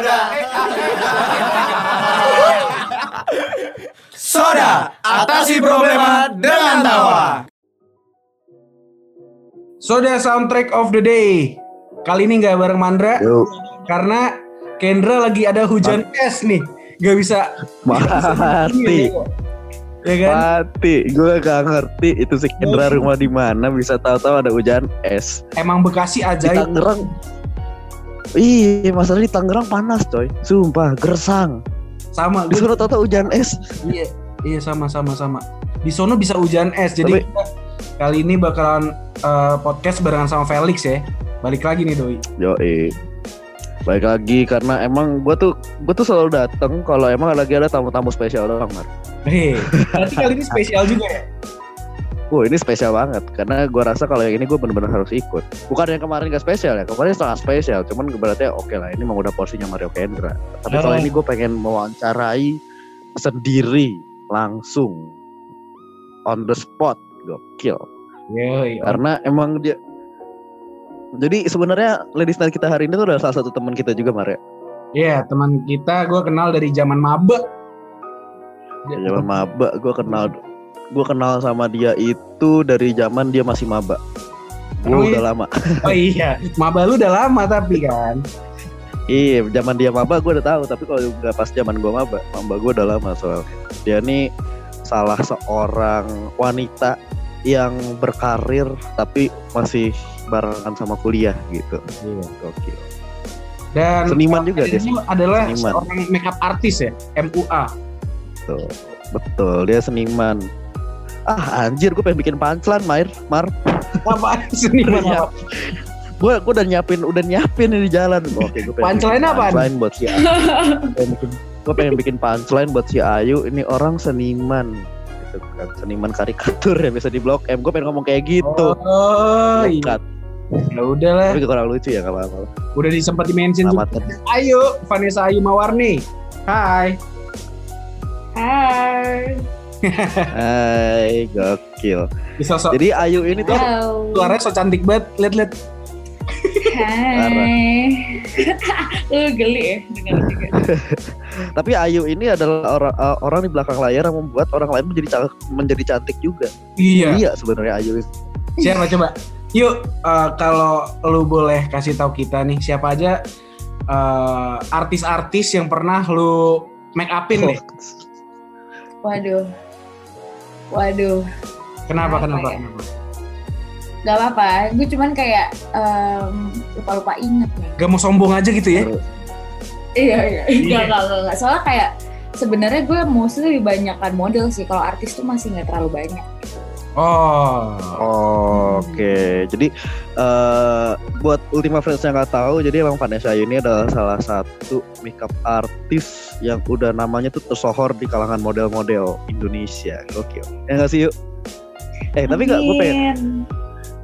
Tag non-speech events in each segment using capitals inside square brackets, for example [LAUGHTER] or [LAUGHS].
Soda. [LAUGHS] Soda, atasi problema dengan tawa. Soda soundtrack of the day. Kali ini nggak bareng Mandra, Yo. karena Kendra lagi ada hujan Mati. es nih, nggak bisa. Mati. Iya, ya kan? Mati, gue gak ngerti itu si Kendra rumah di mana bisa tahu-tahu ada hujan es. Emang Bekasi aja. Di Tangerang, Iya, masalah di Tangerang panas, coy. Sumpah, gersang. Sama. Di sana tahu hujan es. iya, iya sama sama sama. Di sono bisa hujan es. Jadi Tapi- kita kali ini bakalan eh, podcast barengan sama Felix ya. Balik lagi nih doi. Yo, Baik lagi karena emang gue tuh gue tuh selalu dateng kalau emang lagi ada tamu-tamu spesial doang, Mar. Hei, berarti kali ini spesial juga ya? Wah ini spesial banget karena gue rasa kalau yang ini gue bener-bener harus ikut. Bukan yang kemarin gak spesial ya, kemarin sangat spesial. Cuman berarti oke lah, ini memang udah porsinya Mario Kendra. Tapi kalau Oh. ini gue pengen mewawancarai sendiri langsung on the spot, gokil. Yoi. Karena emang dia jadi sebenarnya ladies night kita hari ini tuh adalah salah satu teman kita juga Mario. Iya, teman kita gue kenal dari zaman maba. Zaman maba gue kenal gue kenal sama dia itu dari zaman dia masih maba. Gue Oh, iya? udah lama. [LAUGHS] Oh iya, maba lu udah lama tapi kan. Iya, zaman dia maba gue udah tahu, tapi kalau udah pas zaman gue maba, maba gue udah lama soal dia nih salah seorang wanita yang berkarir tapi masih barengan sama kuliah gitu. Iya. Oke. Dan Seniman juga dia. Adalah Seniman. seorang makeup artis ya, MUA. Betul. Betul, dia seniman. Ah anjir, gue pengen bikin punchline, Mair, Mar. Iya. apa? Gue gue udah nyiapin, udah nyiapin di jalan. Oke, gue pengen Punchline bikin apaan? Punchline buat si Ayu. gue pengen bikin punchline buat si Ayu. Ini orang seniman, gitu kan. Seniman karikatur ya bisa di blok M. Gue pengen ngomong kayak gitu. Oh, iya. Ya udahlah, Tapi kurang lucu ya kalau apa. udah disempat di mention. Ayo, Vanessa Ayu Mawarni. Hai. Hai. Hai, gokil. Bisa so Jadi Ayu ini tuh Halo. suaranya so cantik banget. Lihat lihat. Hai. [LAUGHS] Lu geli ya dengar juga. [LAUGHS] tapi Ayu ini adalah orang eh, orang di belakang layar yang membuat orang lain menjadi ca- menjadi cantik juga. Iya. Iya sebenarnya Ayu. Siapa [LAUGHS] coba? Yuk, eh, kalau lu boleh kasih tahu kita nih siapa aja eh, artis-artis yang pernah lu make upin deh. Waduh. Waduh. Kenapa? Kenapa Kenapa? ya? Kenapa? Gak apa-apa. Gue cuman kayak em, lupa-lupa inget nih. Gak mau sombong aja gitu ya? Iya, iya. Iya. Gak, gak, gak, gak. Soalnya kayak sebenarnya gue mostly lebih banyakkan model sih. Kalau artis tuh masih nggak terlalu banyak. Oh. Oke, jadi eh buat Ultima Friends yang nggak tahu, jadi emang Vanessa Ayu ini adalah salah satu makeup artis yang udah namanya tuh tersohor di kalangan model-model Indonesia. Gokil. Ya nggak sih yuk? Eh tapi nggak, gue pengen.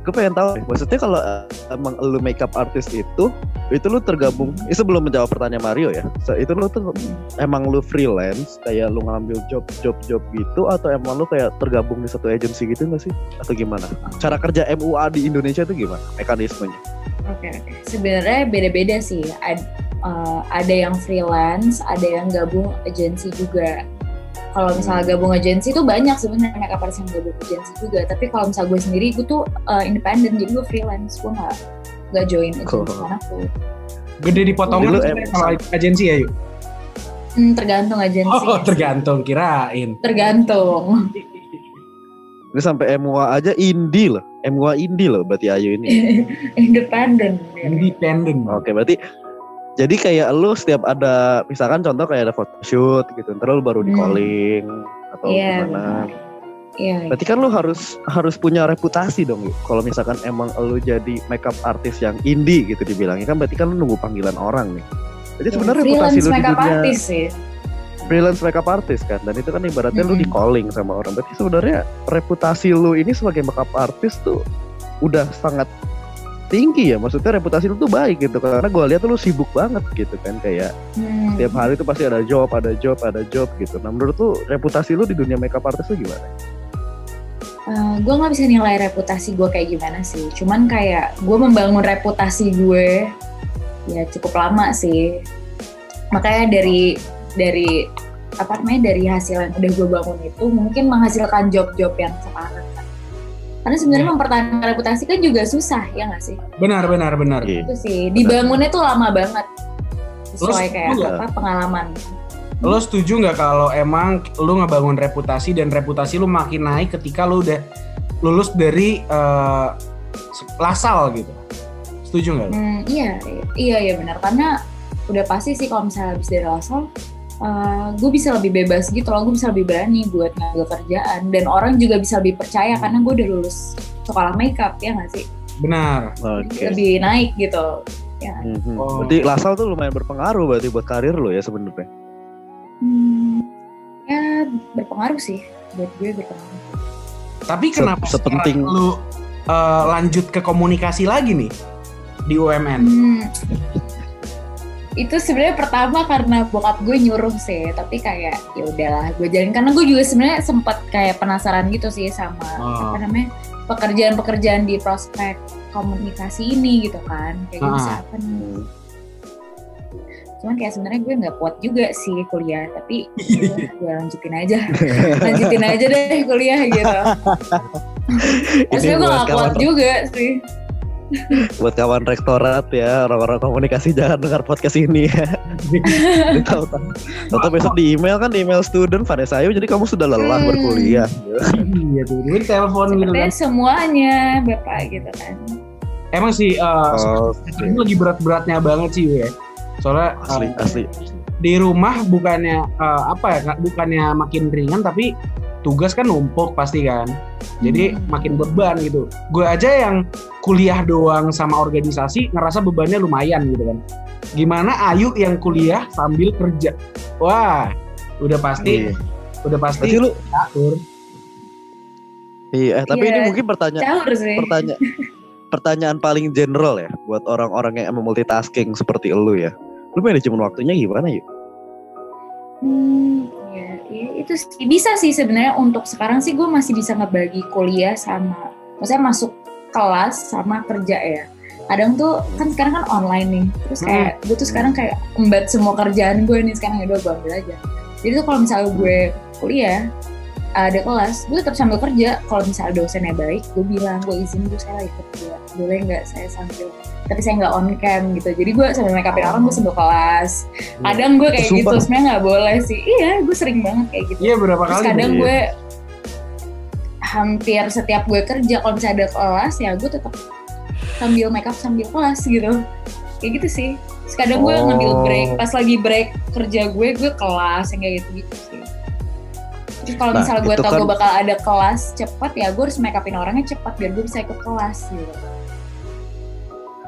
Gue pengen tahu. Maksudnya kalau eh, emang lu makeup artis itu, itu lu tergabung. Itu sebelum menjawab pertanyaan Mario ya. So, itu lu tuh emang lu freelance, kayak lu ngambil job job job gitu, atau emang lu kayak tergabung di satu agency gitu nggak sih? Atau gimana? Cara kerja MUA di Indonesia itu gimana? Mekanismenya? Oke oke. Sebenarnya beda-beda sih. Ad- eh, ada yang freelance, ada yang gabung agensi juga. Kalau misalnya gabung agensi tuh banyak sebenarnya makeup artist yang gabung agensi juga. Tapi kalau misalnya gue sendiri, gue tuh eh, independen, jadi gue freelance. Gue nggak nggak join agensi Oh. mana pun. Gede di potongan kalau agensi ya yuk. Hmm, tergantung agensi. Oh tergantung kirain. Tergantung. Ini sampai MUA aja indie loh. MUA indie loh berarti Ayu ini. [LAUGHS] Independen. Independen. Oke, berarti jadi kayak lu setiap ada misalkan contoh kayak ada photoshoot gitu, ntar lu baru di Hmm. calling atau Iya gimana. benar. Iya. Berarti kan lu harus harus punya reputasi dong. Yuk. Kalau misalkan emang lu jadi makeup artis yang indie gitu dibilangnya kan berarti kan lu nunggu panggilan orang nih. Jadi sebenarnya reputasi lu di dunia artist sih. freelance makeup artist kan dan itu kan ibaratnya lu di calling sama orang. Berarti sebenarnya reputasi lu ini sebagai makeup artist tuh udah sangat tinggi ya. Maksudnya reputasi lu tuh baik gitu karena gue lihat tuh lu sibuk banget gitu kan kayak Hmm. tiap hari tuh pasti ada job, ada job, ada job gitu. Nah menurut lu reputasi lu di dunia makeup artist tuh gimana? gue nggak bisa nilai reputasi gue kayak gimana sih. Cuman kayak gue membangun reputasi gue ya cukup lama sih. Makanya dari dari apa namanya dari hasil yang udah gue bangun itu mungkin menghasilkan job-job yang sekarang. Karena sebenarnya mempertahankan reputasi kan juga susah ya nggak sih? Benar, benar, benar. Iya. Itu sih dibangunnya tuh lama banget. Sesuai Terus, kayak apa pengalaman. Lo setuju nggak kalau emang lu ngebangun reputasi dan reputasi lu makin naik ketika lu udah lulus dari eh, lasal gitu? Setuju nggak? Hmm, iya, iya, iya benar. Karena udah pasti sih kalau misalnya habis dari Lasal, gue bisa lebih bebas gitu loh. Gue bisa lebih berani buat ngambil kerjaan. Dan orang juga bisa lebih percaya karena gue udah lulus sekolah makeup, ya nggak sih? Benar. Oke. Lebih naik gitu. Ya. Mhm. Oh. Berarti Lasal tuh lumayan berpengaruh berarti buat karir lo ya sebenarnya. Hmm, ya berpengaruh sih. Buat gue berpengaruh. Tapi Se- kenapa sepenting- lu eh, lanjut ke komunikasi lagi nih di UMN? Hmm, itu sebenarnya pertama karena bokap gue nyuruh sih tapi kayak ya udahlah gue jalin karena gue juga sebenarnya sempat kayak penasaran gitu sih sama Oh. apa namanya pekerjaan-pekerjaan di prospek komunikasi ini gitu kan. Kayak gue Ah. bisa apa nih? Cuman kayak sebenarnya gue nggak kuat juga sih kuliah tapi [LAUGHS] ya gue lanjutin aja. Lanjutin aja deh kuliah gitu. [LAUGHS] Ini gue buat gak kuat juga sih [LAUGHS] Buat kawan rektorat ya, orang-orang komunikasi jangan dengar podcast ini ya. [LAUGHS] Tahu besok di email kan di email student Vanessa Ayu jadi kamu sudah lelah Hmm. berkuliah. Iya tuh, ini telepon gitu kan. semuanya bapak gitu kan Emang sih eh, Oh, ini lagi berat-beratnya banget sih ya. Soalnya asli eh, asli. di rumah bukannya eh, apa ya, bukannya makin ringan tapi tugas kan numpuk pasti kan. Jadi Hmm. makin beban gitu. Gue aja yang kuliah doang sama organisasi ngerasa bebannya lumayan gitu kan. Gimana Ayu yang kuliah sambil kerja? Wah, udah pasti, Iya. udah pasti Berarti lu atur. iya, eh, tapi Iya. ini mungkin pertanyaan pertanyaan [LAUGHS] pertanyaan paling general ya buat orang-orang yang emang multitasking seperti lu ya. Lu manajemen waktunya gimana yuk? Hmm, ya, itu sih. bisa sih sebenarnya untuk sekarang sih gue masih bisa ngebagi kuliah sama, maksudnya masuk kelas sama kerja ya. Kadang tuh kan sekarang kan online nih, terus kayak gue tuh sekarang kayak embat semua kerjaan gue nih sekarang ya udah gue ambil aja. Jadi tuh kalau misalnya gue kuliah ada kelas, gue tetap sambil kerja. Kalau misalnya dosennya baik, gue bilang gue izin gue saya lagi kerja, boleh nggak saya sambil? Tapi saya nggak on cam gitu. Jadi gue sambil make upin orang gue sambil kelas. Kadang gue kayak gitu sebenarnya nggak boleh sih. Iya gue sering banget kayak gitu. Iya berapa terus kali? kadang gue hampir setiap gue kerja kalau misalnya ada kelas ya gue tetap sambil make up sambil kelas gitu. Kayak gitu sih. Terus kadang gue Oh. ngambil break. Pas lagi break kerja gue gue kelas yang kayak gitu gitu sih terus kalau Nah, misalnya gue tau kan- gue bakal ada kelas cepet ya gue harus make upin orangnya cepet biar gue bisa ikut kelas gitu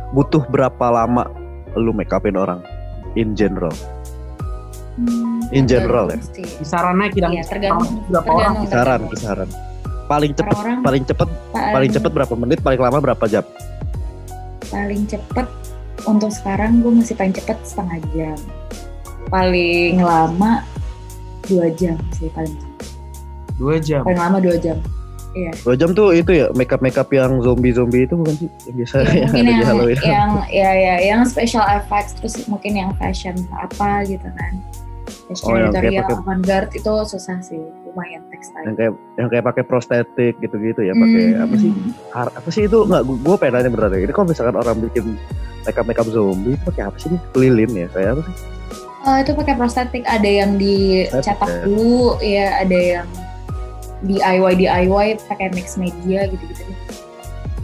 Butuh berapa lama lu make upin orang in general? Hmm, In general sih. Kisarannya kira Iya, tergantung. berapa orang? Tergantung. Kisaran, kisaran. Paling cepet, orang paling cepet, paling cepet berapa menit, paling lama berapa jam? paling cepet untuk sekarang gue masih paling cepet setengah jam paling lama dua jam sih paling. Dua jam. paling lama dua jam. Dua jam tuh itu ya make up make up yang zombie zombie itu bukan sih? Yang biasa ya, [LAUGHS] yang mungkin ada di yang Halloween. yang [LAUGHS] ya ya yang special effects terus mungkin yang fashion apa gitu kan. Fashion Oh, yang kayak editorial pakai- avant-garde itu susah sih lumayan textile yang kayak yang kayak pakai prostetik gitu-gitu ya pakai Hmm. apa sih? Har- apa sih itu? Nggak gue pengen nanya beneran ini kalau misalkan orang bikin make up make up zombie itu pakai apa sih ini lilin ya kayak apa sih? Oh, itu pakai prostetik ada yang dicetak dulu ya ada yang DIY DIY pakai mix media gitu-gitu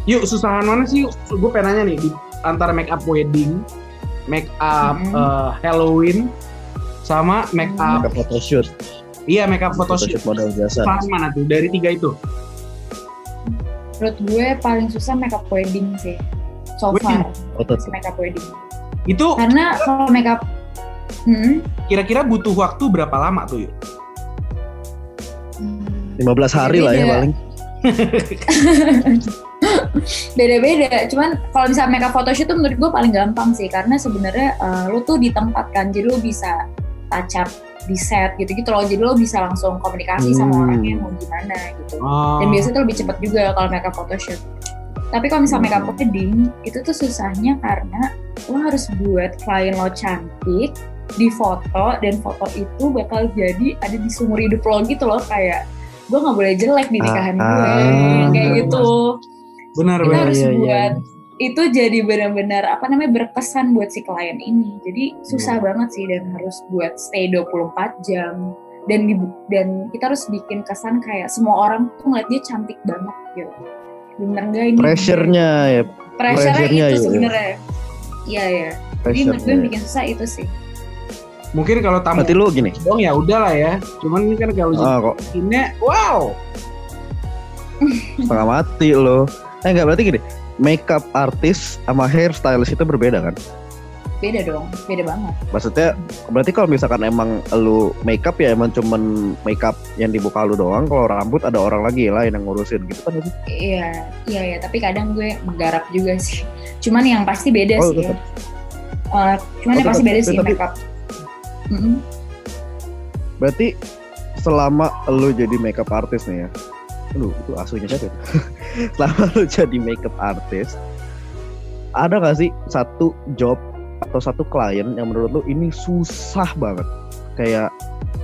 Yuk susahan mana sih? Gue pengen nanya nih di antara make up wedding, make up Mhm. eh, Halloween, sama make up make up photoshoot iya make up photoshoot. photoshoot model biasa Susahan mana tuh dari tiga itu? menurut gue paling susah makeup wedding sih so Wedding? far foto si makeup wedding Itu karena kalau makeup hmm, kira-kira butuh waktu berapa lama tuh yuk? Hmm, 15 hari lah ya Beda. paling [LAUGHS] beda-beda cuman kalau misalnya makeup photoshoot tuh menurut gue paling gampang sih karena sebenarnya eh, lu tuh ditempatkan jadi lu bisa touch up di set gitu-gitu loh jadi lo bisa langsung komunikasi sama Hmm. orangnya mau gimana gitu Oh. dan biasanya tuh lebih cepat juga kalau makeup photoshoot tapi kalau misalnya makeup Hmm. wedding itu tuh susahnya karena lo harus buat klien lo cantik di foto dan foto itu bakal jadi ada di seumur hidup lo gitu loh kayak gue nggak boleh jelek di nikahan Ah, gue. ah. kayak gitu. Benar kita benar. harus iya, iya, buat itu jadi benar-benar apa namanya berkesan buat si klien ini. Jadi susah Hmm. banget sih dan harus buat stay 24 jam. Dan di- dan kita harus bikin kesan kayak semua orang tuh ngeliat dia cantik banget gitu. Bener nggak ini? Pressure-nya ya. pressure pressure-nya itu ya. sebenarnya. Iya ya jadi menurut gue bikin susah itu sih Mungkin kalau tamu Berarti lu gini. dong ya udahlah ya. Cuman ini kan kalau Ah kok ini wow. setengah mati lo. Eh enggak berarti gini. Makeup artis sama hairstylist itu berbeda kan? beda dong beda banget Maksudnya berarti kalau misalkan emang lu makeup ya emang cuman makeup yang dibuka lu doang. Kalau rambut ada orang lagi lain yang ngurusin gitu kan? berarti? iya iya ya tapi kadang gue menggarap juga sih cuman yang pasti beda Oh, sih tetap. Eh, cuman Oh, yang pasti tetap. beda sih Tapi- makeup Mm-mm. Berarti selama lu jadi makeup artist nih ya. Aduh, itu asuhnya siapa? itu? [LAUGHS] selama lu jadi makeup artist, ada gak sih satu job atau satu klien yang menurut lu ini susah banget? Kayak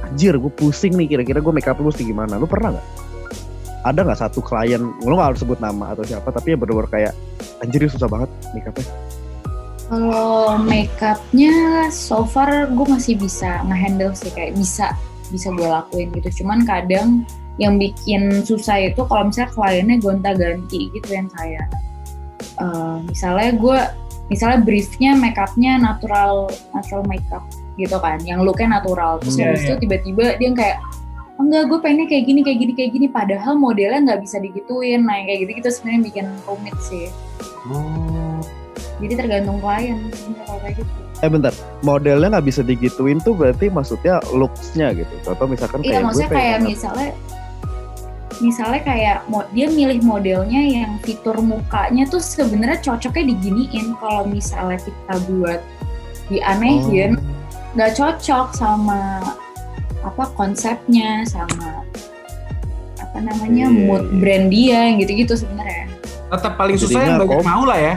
anjir gue pusing nih kira-kira gue makeup lu gimana? Lu pernah nggak? Ada nggak satu klien, lu gak harus sebut nama atau siapa, tapi yang bener-bener kayak anjir susah banget makeupnya. Kalau makeupnya so far gue masih bisa ngehandle sih kayak bisa bisa gue lakuin gitu. Cuman kadang yang bikin susah itu kalau misalnya kliennya gonta-ganti gitu yang kayak eh, misalnya gue misalnya briefnya makeupnya natural natural makeup gitu kan, yang looknya natural. Terus Iya, habis itu tiba-tiba dia yang kayak "Oh, enggak gue pengennya kayak gini kayak gini kayak gini padahal modelnya nggak bisa digituin nah kayak gitu gitu sebenarnya bikin rumit sih Oh. Jadi tergantung klien kalau kayak gitu Eh bentar, modelnya nggak bisa digituin tuh berarti maksudnya looks-nya gitu. Contoh misalkan Iya kayak maksudnya gue kayak misalnya misalnya kayak dia milih modelnya yang fitur mukanya tuh sebenarnya cocoknya diginiin kalau misalnya kita buat dianehin nggak cocok sama apa konsepnya sama apa namanya Iya, mood iya. brand dia yang gitu-gitu sebenarnya Tetap paling susah yang banyak mau lah ya.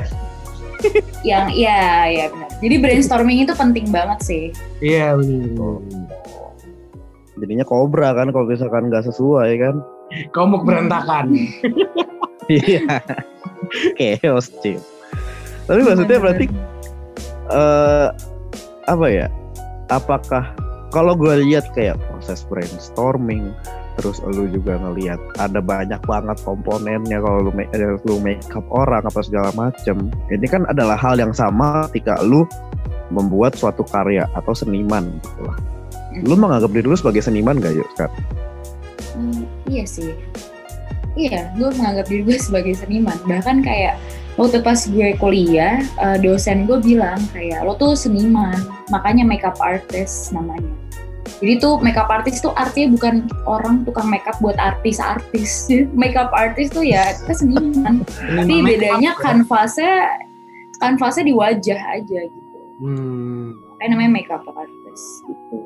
Yang iya iya benar jadi brainstorming itu penting banget sih Iya benar. Oh. jadinya kobra kan kalau misalkan nggak sesuai kan. Komuk berantakan. [LAUGHS] Iya. Chaos, Cip. Tapi maksudnya berarti eh apa ya? Apakah kalau gue lihat kayak proses brainstorming terus lu juga ngelihat ada banyak banget komponennya kalau lu make, eh, lu makeup orang apa segala macem ini kan adalah hal yang sama ketika lu membuat suatu karya atau seniman gitu lah lu menganggap diri lu sebagai seniman gak yuk sekarang Hmm, iya sih. Iya, gue menganggap diri gue sebagai seniman. Bahkan kayak waktu pas gue kuliah, eh, dosen gue bilang kayak lo tuh seniman, makanya makeup artist namanya. Jadi tuh makeup artist tuh artinya bukan orang tukang makeup buat artis-artis. [LAUGHS] makeup artist tuh ya kita seniman. Tapi bedanya kanvasnya kanvasnya di wajah aja gitu. Hmm. Kayak namanya makeup artist gitu.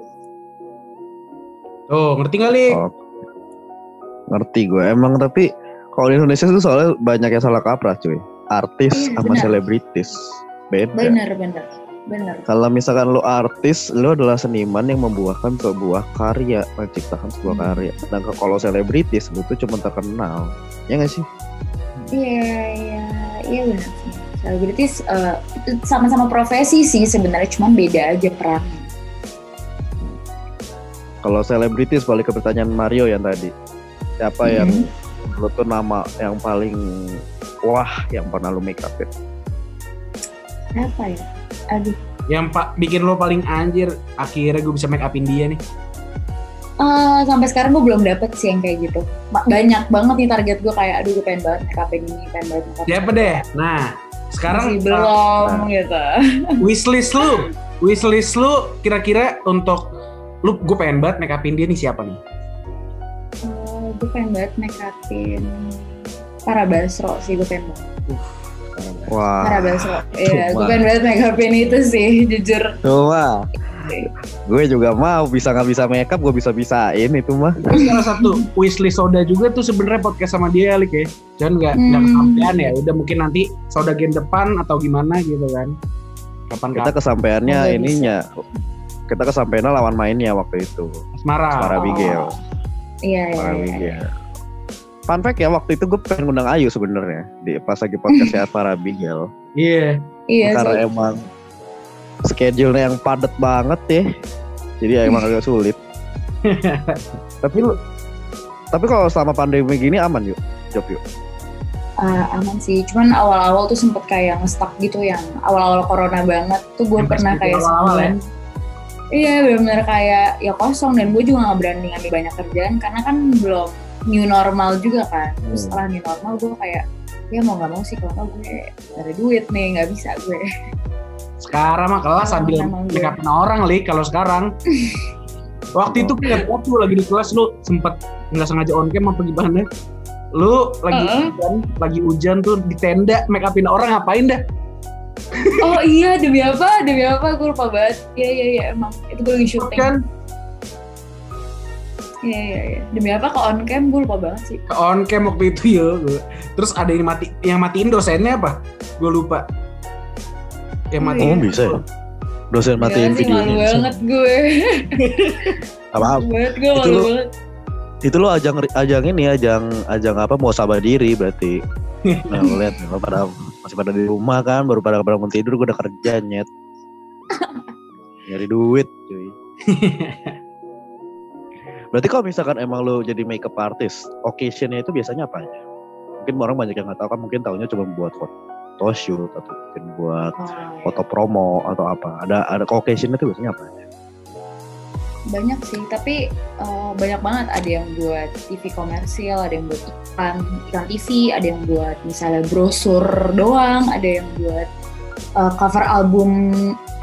Tuh, ngerti nggak Lik? Oh, ngerti gue emang tapi kalau di Indonesia tuh soalnya banyak yang salah kaprah cuy artis Iya, sama selebritis beda Bener bener bener. kalau misalkan lo artis lo adalah seniman yang membuahkan sebuah karya menciptakan sebuah Hmm. karya dan kalau selebritis lo tuh cuma terkenal ya nggak sih Iya, iya, iya benar sih. Selebritis eh, sama-sama profesi sih sebenarnya, cuman beda aja perannya. kalau selebritis balik ke pertanyaan Mario yang tadi siapa yang Mhm. lo tuh nama yang paling wah yang pernah lo make up ya Apa ya? Aduh. Yang pak bikin lo paling anjir, akhirnya gue bisa make upin dia nih. Eh, sampai sekarang gue belum dapet sih yang kayak gitu. Banyak banget nih target gue kayak, aduh gue pengen banget make upin ini, pengen banget make upin Siapa deh? Nah, sekarang Masih uh, belum Nah. gitu. [LAUGHS] wishlist lu, wishlist lu kira-kira untuk lu gue pengen banget make upin dia nih siapa nih? Eh, gue pengen banget make upin para Basro sih gue pengen banget. Wah Para Basro. Iya, gue pengen banget make upin itu sih, [LAUGHS] jujur. Cuma gue juga mau bisa nggak bisa makeup gue bisa bisain itu mah Terus salah satu wishlist soda juga tuh sebenarnya podcast sama dia Lik ya. Jangan nggak nggak Hmm. kesampean ya. Udah mungkin nanti soda game depan atau gimana gitu kan. Kapan kita kesampaiannya Nggak ininya kita kesampaiannya lawan mainnya waktu itu asmara. Asmara Oh. Bigel Iya, iya, iya. Fun fact ya waktu itu gue pengen ngundang Ayu sebenarnya di pas lagi podcastnya [LAUGHS] para Miguel. Iya. Iya karena sih. emang schedule-nya yang padat banget ya. Jadi ya emang [LAUGHS] agak sulit. [LAUGHS] tapi lu tapi kalau selama pandemi gini aman yuk, job yuk. Ah, aman sih. Cuman awal-awal tuh sempet kayak nge-stuck gitu yang awal-awal corona banget tuh gue pernah PSBB kayak awal-awal sebulan. Iya benar-benar kayak ya kosong dan gue juga nggak berani ngambil banyak kerjaan karena kan belum new normal juga kan. Terus Hmm. setelah new normal gue kayak ya mau nggak mau sih kalau gue gak ada duit nih nggak bisa gue. Sekarang mah kelas sambil upin orang li kalau sekarang. [LAUGHS] Waktu itu kayak waktu lagi di kelas lu sempet nggak sengaja on cam apa gimana? Lu lagi Heeh. hujan, lagi hujan tuh di tenda make upin orang ngapain dah? oh iya demi apa demi apa gue lupa banget. Iya iya iya emang itu gue lagi syuting. Kan Iya iya iya demi apa ke on cam gue lupa banget sih. ke on cam waktu itu ya. Terus ada yang mati yang matiin dosennya apa? Gue lupa. Yang mati. iya. Oh bisa ya? Dosen matiin Gila sih, videonya. malu banget gue. [LAUGHS] Apa, Malu banget gue Itu malu lu- banget. itu lo ajang ajang ini ajang ajang apa mau sabar diri berarti. [LAUGHS] Nah, lu lihat lo pada masih pada di rumah kan baru pada pada mau tidur gue udah kerja nyet. [LAUGHS] Nyari duit cuy. Berarti kalau misalkan emang lo jadi makeup artist, occasionnya itu biasanya apa aja? Mungkin orang banyak yang nggak tahu kan mungkin tahunya cuma buat foto shoot atau mungkin buat Oh, iya. foto promo atau apa. Ada ada occasionnya itu biasanya apa aja? banyak sih tapi eh, banyak banget ada yang buat TV komersil ada yang buat iklan iklan TV ada yang buat misalnya brosur doang ada yang buat eh, cover album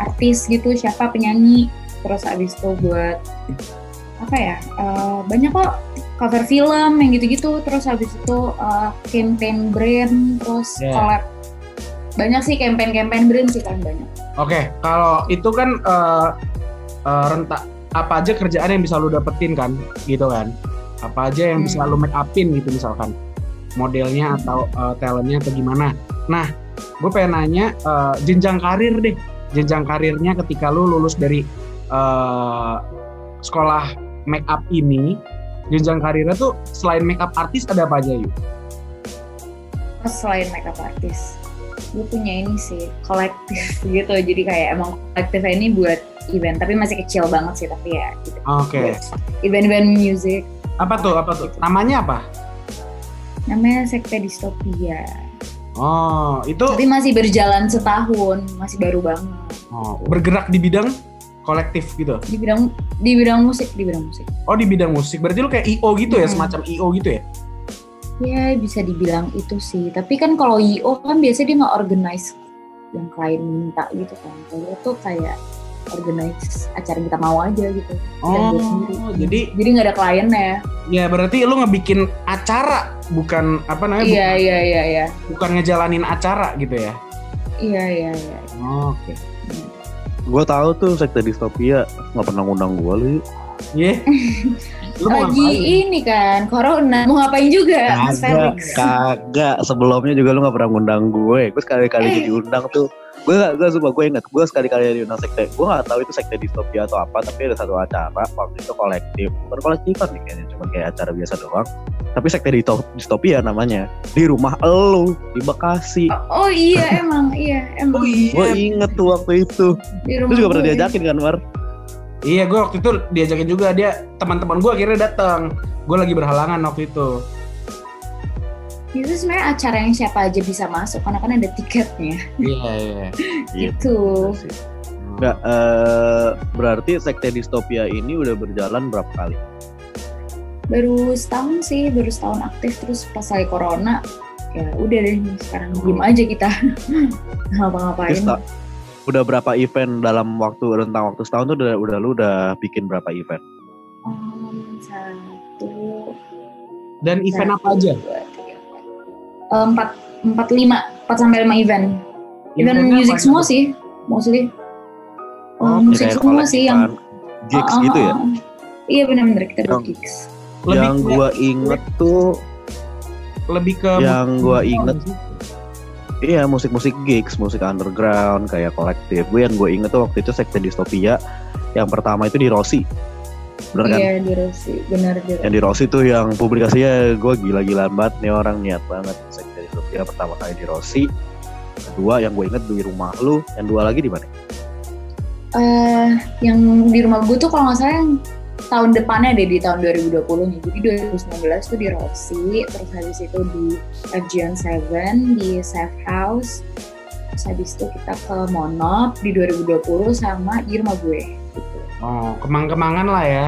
artis gitu siapa penyanyi terus abis itu buat apa ya eh, banyak kok cover film yang gitu-gitu terus habis itu eh, campaign brand terus Yeah. collab banyak sih campaign-campaign brand sih kan banyak Oke, kalau itu kan eh eh, rentak apa aja kerjaan yang bisa lu dapetin kan, gitu kan? Apa aja yang bisa Hmm. lu make upin gitu misalkan, modelnya atau eh, talentnya atau gimana? Nah, gue pengen nanya eh, jenjang karir deh, jenjang karirnya ketika lu lulus dari eh, sekolah make up ini, jenjang karirnya tuh selain make up artis ada apa aja yuk? Terus selain makeup artist gue punya ini sih kolektif [LAUGHS] gitu jadi kayak emang kolektifnya ini buat event tapi masih kecil banget sih tapi ya gitu. Oke, Buat event-event music apa tuh apa tuh? Namanya apa? namanya sekte distopia Oh, itu tapi masih berjalan setahun masih baru banget oh, bergerak di bidang kolektif gitu. di bidang di bidang musik di bidang musik Oh di bidang musik, berarti lu kayak IO gitu ya, Hmm. semacam IO gitu ya? ya bisa dibilang itu sih tapi kan kalau IO kan biasanya dia nggak organize yang klien minta gitu kan kalau itu kayak organize acara yang kita mau aja gitu Oh, jadi jadi nggak ada kliennya ya berarti lu ngebikin acara, bukan apa namanya, iya iya iya iya bukan, ngejalanin acara gitu ya? iya iya iya Oke. Gue tahu tuh sekte distopia nggak pernah ngundang gue lu. yuk. Iya. lu mau lagi ngapain? ini kan corona mau ngapain juga Mas Kagak, Felix kagak. Sebelumnya juga lu gak pernah ngundang gue. Gue sekali-kali Eh. diundang tuh. Gue gak, gue sumpah gue inget. Gue sekali-kali diundang sekte. Gue gak tahu itu sekte distopia atau apa. Tapi ada satu acara. Waktu itu kolektif. Bukan kolektifan nih kayaknya. Cuma kayak acara biasa doang. Tapi sekte disto- distopia namanya. Di rumah elu. Di Bekasi. oh iya [LAUGHS] emang iya emang Oh iya. Gue inget tuh waktu itu. di Lu juga pernah gue. diajakin kan, Mar? Iya, gue waktu itu diajakin juga dia teman-teman gue akhirnya datang. Gue lagi berhalangan waktu itu. Itu sebenarnya acara yang siapa aja bisa masuk? Karena kan ada tiketnya. Iya iya. [LAUGHS] gitu. Enggak, eh, berarti sekte distopia ini udah berjalan berapa kali? baru setahun sih baru setahun aktif. Terus pas lagi corona ya udah deh sekarang diem aja kita. Nggak [LAUGHS] ngapa-ngapain udah berapa event dalam waktu rentang waktu setahun tuh udah udah lu udah bikin berapa event? Um, satu. Dan event satu, apa aja? dua, empat. Eh, empat empat lima empat sampai lima event event Eventnya music apa semua sih mostly Oh, Oh, musik semua sih yang gigs Ah, ah, gitu ya. ah, iya benar-benar kita Yang- gigs Lebih yang gua inget tuh lebih ke yang gua musik- inget iya musik-musik gigs, musik underground kayak kolektif. Gue yang gue inget tuh waktu itu sekte distopia yang pertama itu di Rossi. Bener kan? Iya di Rossi, benar di Yang di Rossi tuh yang publikasinya gue gila-gilaan banget nih orang niat banget. Sekte Distopia pertama kali di Rossi. Kedua yang gue inget di rumah lu. Yang dua lagi di mana? Eh, yang di rumah gue tuh kalau nggak salah yang tahun depannya deh di tahun 2020 nih. Jadi 2019 tuh di Rossi, terus habis itu di FGN 7, di Safe House, terus habis itu kita ke Monop di 2020 sama di rumah gue. Oh, kemang-kemangan lah ya.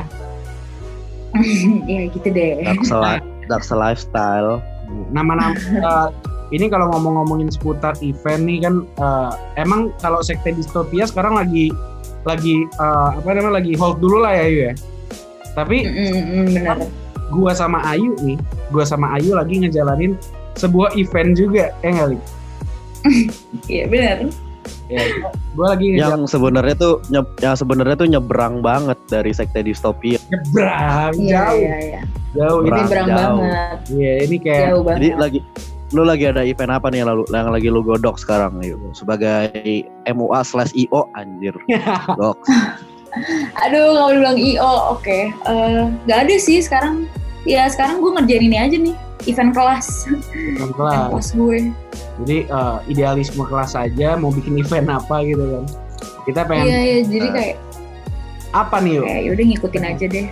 [LAUGHS] ya gitu deh. Dark, Sli- Dark Lifestyle. Nama-nama eh, ini kalau ngomong-ngomongin seputar event nih kan eh, emang kalau sekte distopia sekarang lagi lagi eh, apa namanya lagi hold dulu lah ya Ayu ya. Tapi Mm, benar. gua sama Ayu nih, gua sama Ayu lagi ngejalanin sebuah event juga, ya Li? [LAUGHS] Iya benar. Ya, gua lagi Yang sebenarnya tuh nyeb- yang sebenarnya tuh nyebrang banget dari sekte distopia. nyebrang Iya jauh, iya iya. jauh ini. Nyebrang. Banget. Iya, ini kayak Jauh banget. Jadi lagi lu lagi ada event apa nih yang lalu yang lagi lu godok sekarang yuk sebagai MUA slash IO anjir [LAUGHS] dok Aduh, kalau dibilang IO, oke. Eh, Nggak ada sih sekarang. Ya sekarang gue ngerjain ini aja nih, event kelas, event kelas. kelas gue. Jadi eh, idealisme kelas aja mau bikin event apa gitu kan. Kita pengen Iya iya, jadi eh, kayak apa nih yuk? kayak yaudah ngikutin aja deh.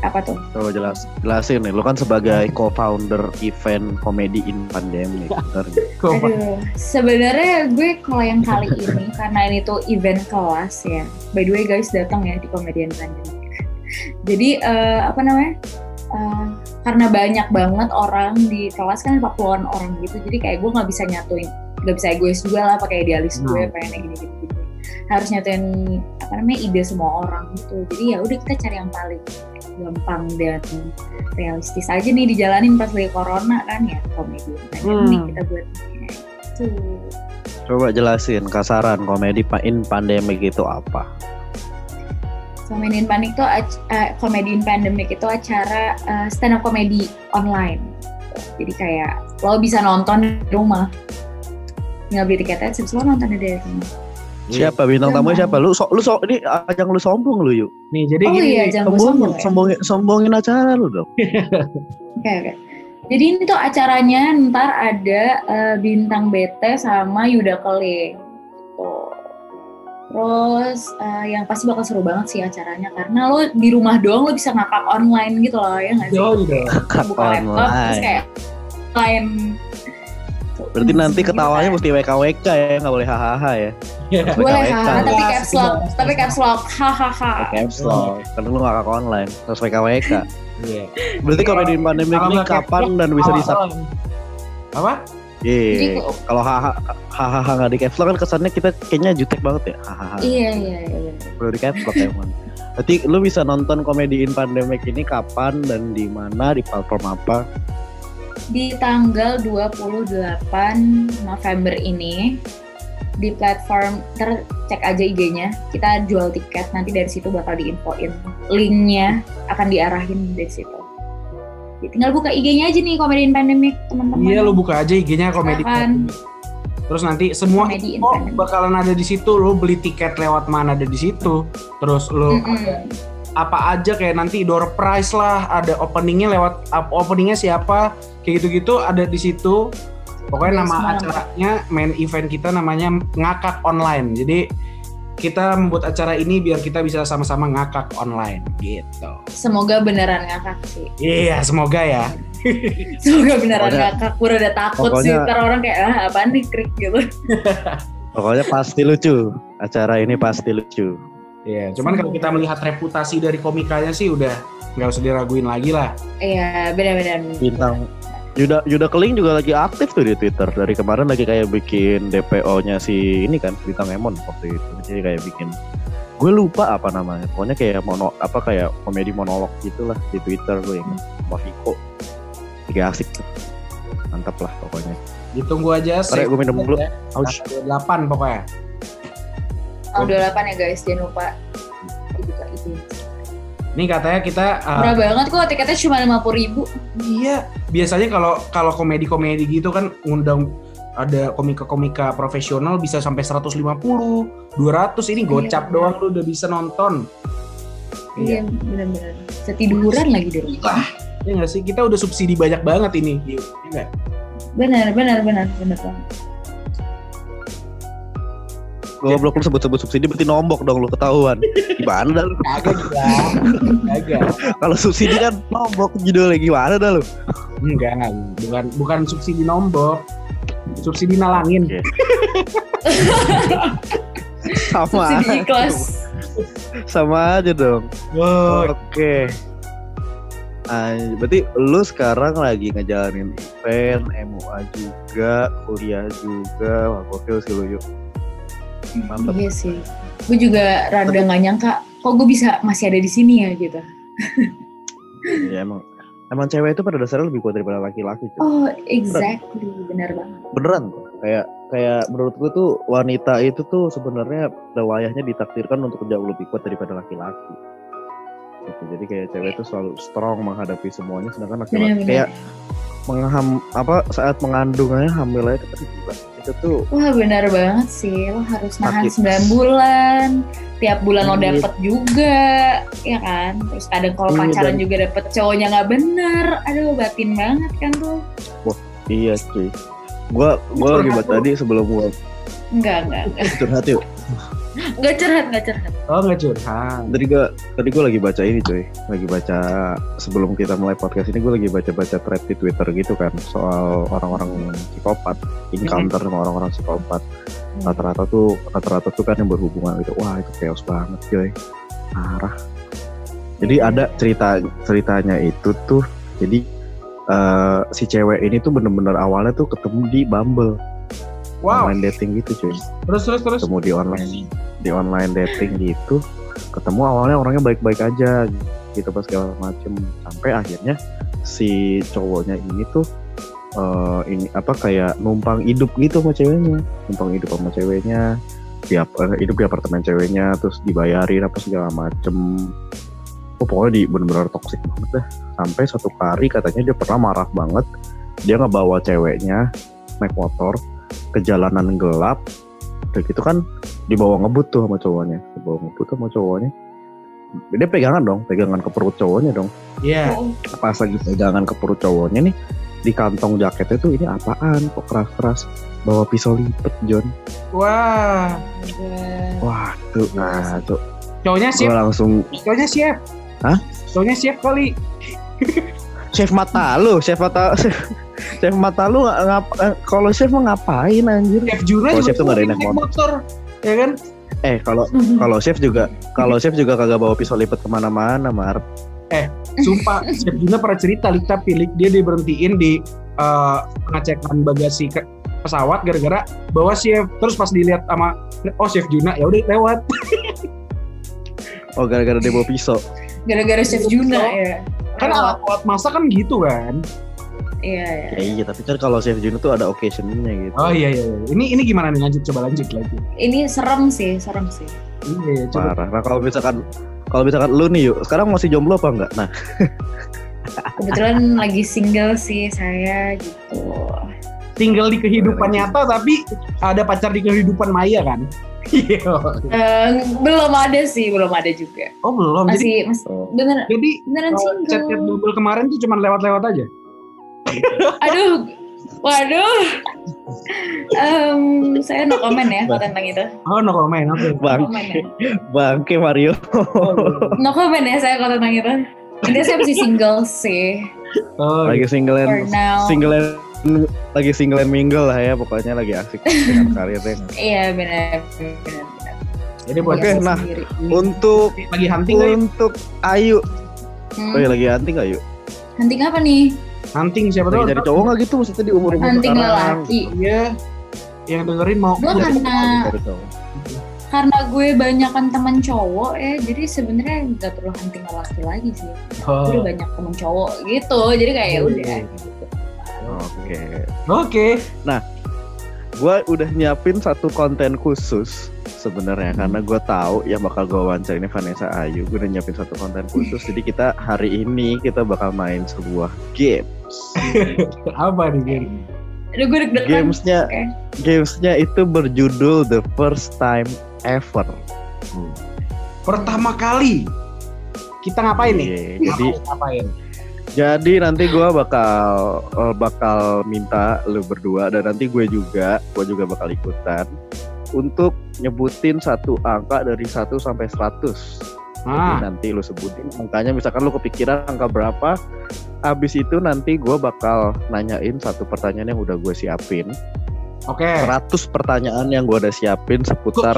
Apa tuh? coba jelas jelasin nih lu kan sebagai co-founder event komedi in pandemic [LAUGHS] bener? Aduh, sebenarnya gue kalau yang kali [LAUGHS] ini karena ini tuh event kelas ya. By the way guys datang ya di komedian pandemic. Jadi eh, apa namanya? Eh, karena banyak banget orang di kelas kan 40-an orang gitu. Jadi kayak gue nggak bisa nyatuin, nggak bisa egois juga lah pakai idealis gue Hmm. pengen gini gini gini. Harus nyatuin apa namanya ide semua orang gitu. Jadi ya udah kita cari yang paling gampang dan realistis aja nih dijalanin pas lagi corona kan ya komedi pandemic Hmm. kita buat tuh coba jelasin kasaran komedi in pandemic itu apa Comedy in Panic tuh ac- eh, Comedy in Pandemic itu acara eh, stand up comedy online. Jadi kayak lo bisa nonton di rumah. Nggak beli tiketnya, terus lo nonton dari rumah. siapa bintang tamu siapa lu so, lu so, ini ajang lu sombong lu yuk Nih, jadi Oh gini iya, sombongin sombong ya. sombongin sombongin acara lu dong [LAUGHS] Oke, oke. Jadi ini tuh acaranya ntar ada eh, Bintang Bete sama Yuda Kele. Terus eh, yang pasti bakal seru banget sih acaranya karena lo di rumah doang lo bisa ngakak online gitu loh ya nggak sih? jauh dong. Cut buka laptop terus online kayak lain berarti nanti ketawanya kan. mesti WKWK ya nggak boleh hahaha ya Iya. boleh hahaha tapi Jelas, caps lock tapi caps lock hahaha caps lock karena lu ngakak online terus WKWK Iya. berarti Kalau ini nggak caps kapan dan bisa di awal-awal. Apa? Iya. Kalau hahaha nggak di caps lock kan kesannya kita kayaknya jutek banget ya. Hahaha. iya iya iya. Perlu di caps lock emang. Berarti lu bisa nonton komedi in pandemic ini kapan dan di mana di platform apa? di tanggal 28 November ini di platform ter cek aja IG-nya kita jual tiket nanti dari situ bakal diinfoin linknya akan diarahin dari situ tinggal buka IG-nya aja nih Comedy in Pandemic teman-teman Iya, lu buka aja IG-nya komedi. Silakan. Terus nanti semua Comedy in info bakalan ada di situ. Lu beli tiket lewat mana ada di situ. Terus lu Mm-mm. apa aja kayak nanti door prize lah, ada openingnya lewat openingnya siapa, kayak gitu-gitu ada di situ. Pokoknya nama acaranya main event kita namanya ngakak online. Jadi kita membuat acara ini biar kita bisa sama-sama ngakak online gitu. semoga beneran ngakak sih Iya, semoga ya. [LAUGHS] semoga beneran Pokoknya- ngakak gue udah takut sih pokoknya- ntar orang kayak ah apaan nih krik gitu [LAUGHS] Pokoknya pasti lucu. Acara ini pasti lucu. Iya, cuman kalau kita melihat reputasi dari komikanya sih udah nggak usah diraguin lagi lah. iya benar-benar Bintang Yuda Yuda Keling juga lagi aktif tuh di Twitter. Dari kemarin lagi kayak bikin DPO-nya si ini kan Bintang Emon waktu itu. Jadi kayak bikin gue lupa apa namanya. Pokoknya kayak mono apa kayak komedi monolog gitulah di Twitter gue ingat sama Viko. Tiga asik tuh. Mantap lah pokoknya. Ditunggu aja. Ntar ya, gue minum dulu. Ya. Aus. 8 pokoknya. Oh, 28 ya guys, jangan lupa dibuka itu. Ini katanya kita uh, Murah banget kok, tiketnya cuma 50 ribu. iya biasanya kalau kalau komedi-komedi gitu kan ngundang ada komika-komika profesional bisa sampai 150, 200 ini gocap Iya. doang lu udah bisa nonton. Iya, benar-benar. setiduran lagi di rumah Ya nggak sih? Kita udah subsidi banyak banget ini. Iya nggak? benar benar benar benar banget Goblok lu sebut-sebut subsidi berarti nombok dong lu ketahuan. Gimana dah lu? Kagak gila. Kagak. Kalau subsidi kan nombok judulnya gimana dah lu? Enggak, enggak. Bukan bukan subsidi nombok. Subsidi nalangin. Oke. [LAUGHS] Sama subsidi aja. kelas Sama aja dong. Wow. Oke. Ah, berarti lu sekarang lagi ngejalanin event, MUA juga, kuliah juga, wah gokil sih lu yuk. Mantap. iya sih gue juga rada nggak nyangka kok gue bisa masih ada di sini ya gitu Ya emang, emang cewek itu pada dasarnya lebih kuat daripada laki-laki. oh exactly benar banget Beneran kok. Kayak kayak menurut gue tuh wanita itu tuh sebenarnya wayahnya ditakdirkan untuk jauh lebih kuat daripada laki-laki. Gitu. Jadi kayak cewek tuh selalu strong menghadapi semuanya, sedangkan laki-laki kayak mengham apa saat mengandungannya hamil aja itu. Itu tuh Wah benar banget sih, lo harus nahan Sakit. 9 bulan, tiap bulan lo Iya. dapet juga, ya kan? Terus kadang kalau Iya, pacaran dan- juga dapet cowoknya nggak bener, aduh batin banget kan tuh. iya cuy. Gua gua lagi buat tadi sebelum gua Enggak, enggak, enggak. curhat yuk. Enggak curhat, enggak curhat. Oh nggak curhat. Tadi gua tadi gua lagi baca ini cuy. Lagi baca sebelum kita mulai podcast ini gua lagi baca-baca thread di Twitter gitu kan soal orang-orang psikopat, encounter sama orang-orang psikopat. Rata-rata tuh rata-rata tuh kan yang berhubungan gitu. Wah, itu chaos banget cuy. Parah. Jadi ada cerita ceritanya itu tuh jadi eh, si cewek ini tuh bener-bener awalnya tuh ketemu di Bumble Wow. online dating gitu cuy. Terus terus terus. ketemu di online di online dating gitu ketemu awalnya orangnya baik-baik aja gitu pas segala macem. Sampai akhirnya si cowoknya ini tuh eh, ini apa kayak numpang hidup gitu sama ceweknya. Numpang hidup sama ceweknya di ap- eh, hidup di apartemen ceweknya terus dibayarin apa segala macem. Oh, pokoknya di bener-bener toxic banget dah. Sampai satu kali katanya dia pernah marah banget. Dia ngebawa ceweknya naik motor ke jalanan gelap udah gitu kan dibawa ngebut tuh sama cowoknya dibawa ngebut sama cowoknya dia pegangan dong pegangan ke perut cowoknya dong Iya. Oh, pas lagi pegangan ke perut cowoknya nih di kantong jaketnya tuh ini apaan kok keras-keras bawa pisau lipat John Wah. wah tuh nah tuh Cowoknya siap. langsung Cowoknya siap. Hah? Cowoknya siap kali. chef mata lu chef mata [LAUGHS] chef mata lu ngap eh, kalau chef mau ngapain anjir Chef Juna Kalau juga chef tuh nggak ada yang naik naik motor. Ya kan? eh kalau kalau chef juga kalau chef juga kagak bawa pisau lipat ke mana-mana mar Sumpah, Chef Juna pernah cerita, Lik, tapi Lik, dia diberhentiin di eh, pengecekan bagasi ke pesawat gara-gara bawa chef terus pas dilihat sama oh chef Juna ya udah lewat [LAUGHS] oh gara-gara dia bawa pisau Gara-gara Chef Juna ya. kan Lewat. alat-alat masak kan gitu kan Iya, iya. Ya iya, tapi kan kalau Chef Juno tuh ada occasionnya gitu. oh iya iya, iya. ini ini gimana nih lanjut coba lanjut lagi Ini serem sih, serem sih. iya coba Parah. Nah kalau misalkan kalau misalkan lu nih yuk, sekarang masih jomblo apa enggak? Nah, [LAUGHS] Kebetulan lagi single sih saya gitu. tinggal di kehidupan nyata tapi ada pacar di kehidupan maya kan [LAUGHS] iya Eh, belum ada sih, belum ada juga. oh belum jadi Masih, masih Oh. bener, jadi beneran single. chat chat double kemarin tuh cuma lewat-lewat aja [LAUGHS] Aduh, waduh. Em, saya no comment ya kalau tentang itu. oh no comment oke No bang, comment ya. [LAUGHS] bangke Mario. No comment ya saya kalau tentang itu. Intinya saya masih single sih oh, lagi single for and single and lagi single and mingle lah ya, pokoknya lagi asik [LAUGHS] dengan karirnya. Iya benar, benar, benar. jadi buat Oke, Saya nah. sendiri. Untuk lagi hunting ya? untuk Ayu, Hmm, oh iya lagi hunting yuk? hunting apa nih? Hunting siapa tahu cari cowok nggak gitu maksudnya di umur umur Hunting lelaki. Iya. Yang dengerin mau Gue karena karena gue banyakan teman cowok ya, jadi sebenarnya nggak perlu hunting lelaki lagi sih. Oh, Gue udah banyak teman cowok gitu, jadi kayak ya udah. gitu. Oke. Oke. gue udah nyiapin satu konten khusus sebenarnya karena gue tahu yang bakal gue wawancara ini Vanessa Ayu gue udah nyiapin satu konten khusus jadi kita hari ini kita bakal main sebuah games [LAUGHS] Apa nih Gary? Aduh gue deg-degan. gamesnya Oke. gamesnya itu berjudul The First Time Ever Pertama kali. kita ngapain nih? Iya, jadi Ngapain, ngapain? jadi nanti gue bakal eh, bakal minta lu berdua dan nanti gue juga gue juga bakal ikutan untuk nyebutin satu angka dari 1 sampai 100 Jadi Ah, nanti lu sebutin angkanya misalkan lu kepikiran angka berapa Habis itu nanti gue bakal nanyain satu pertanyaan yang udah gue siapin oke. 100 pertanyaan yang gue udah siapin seputar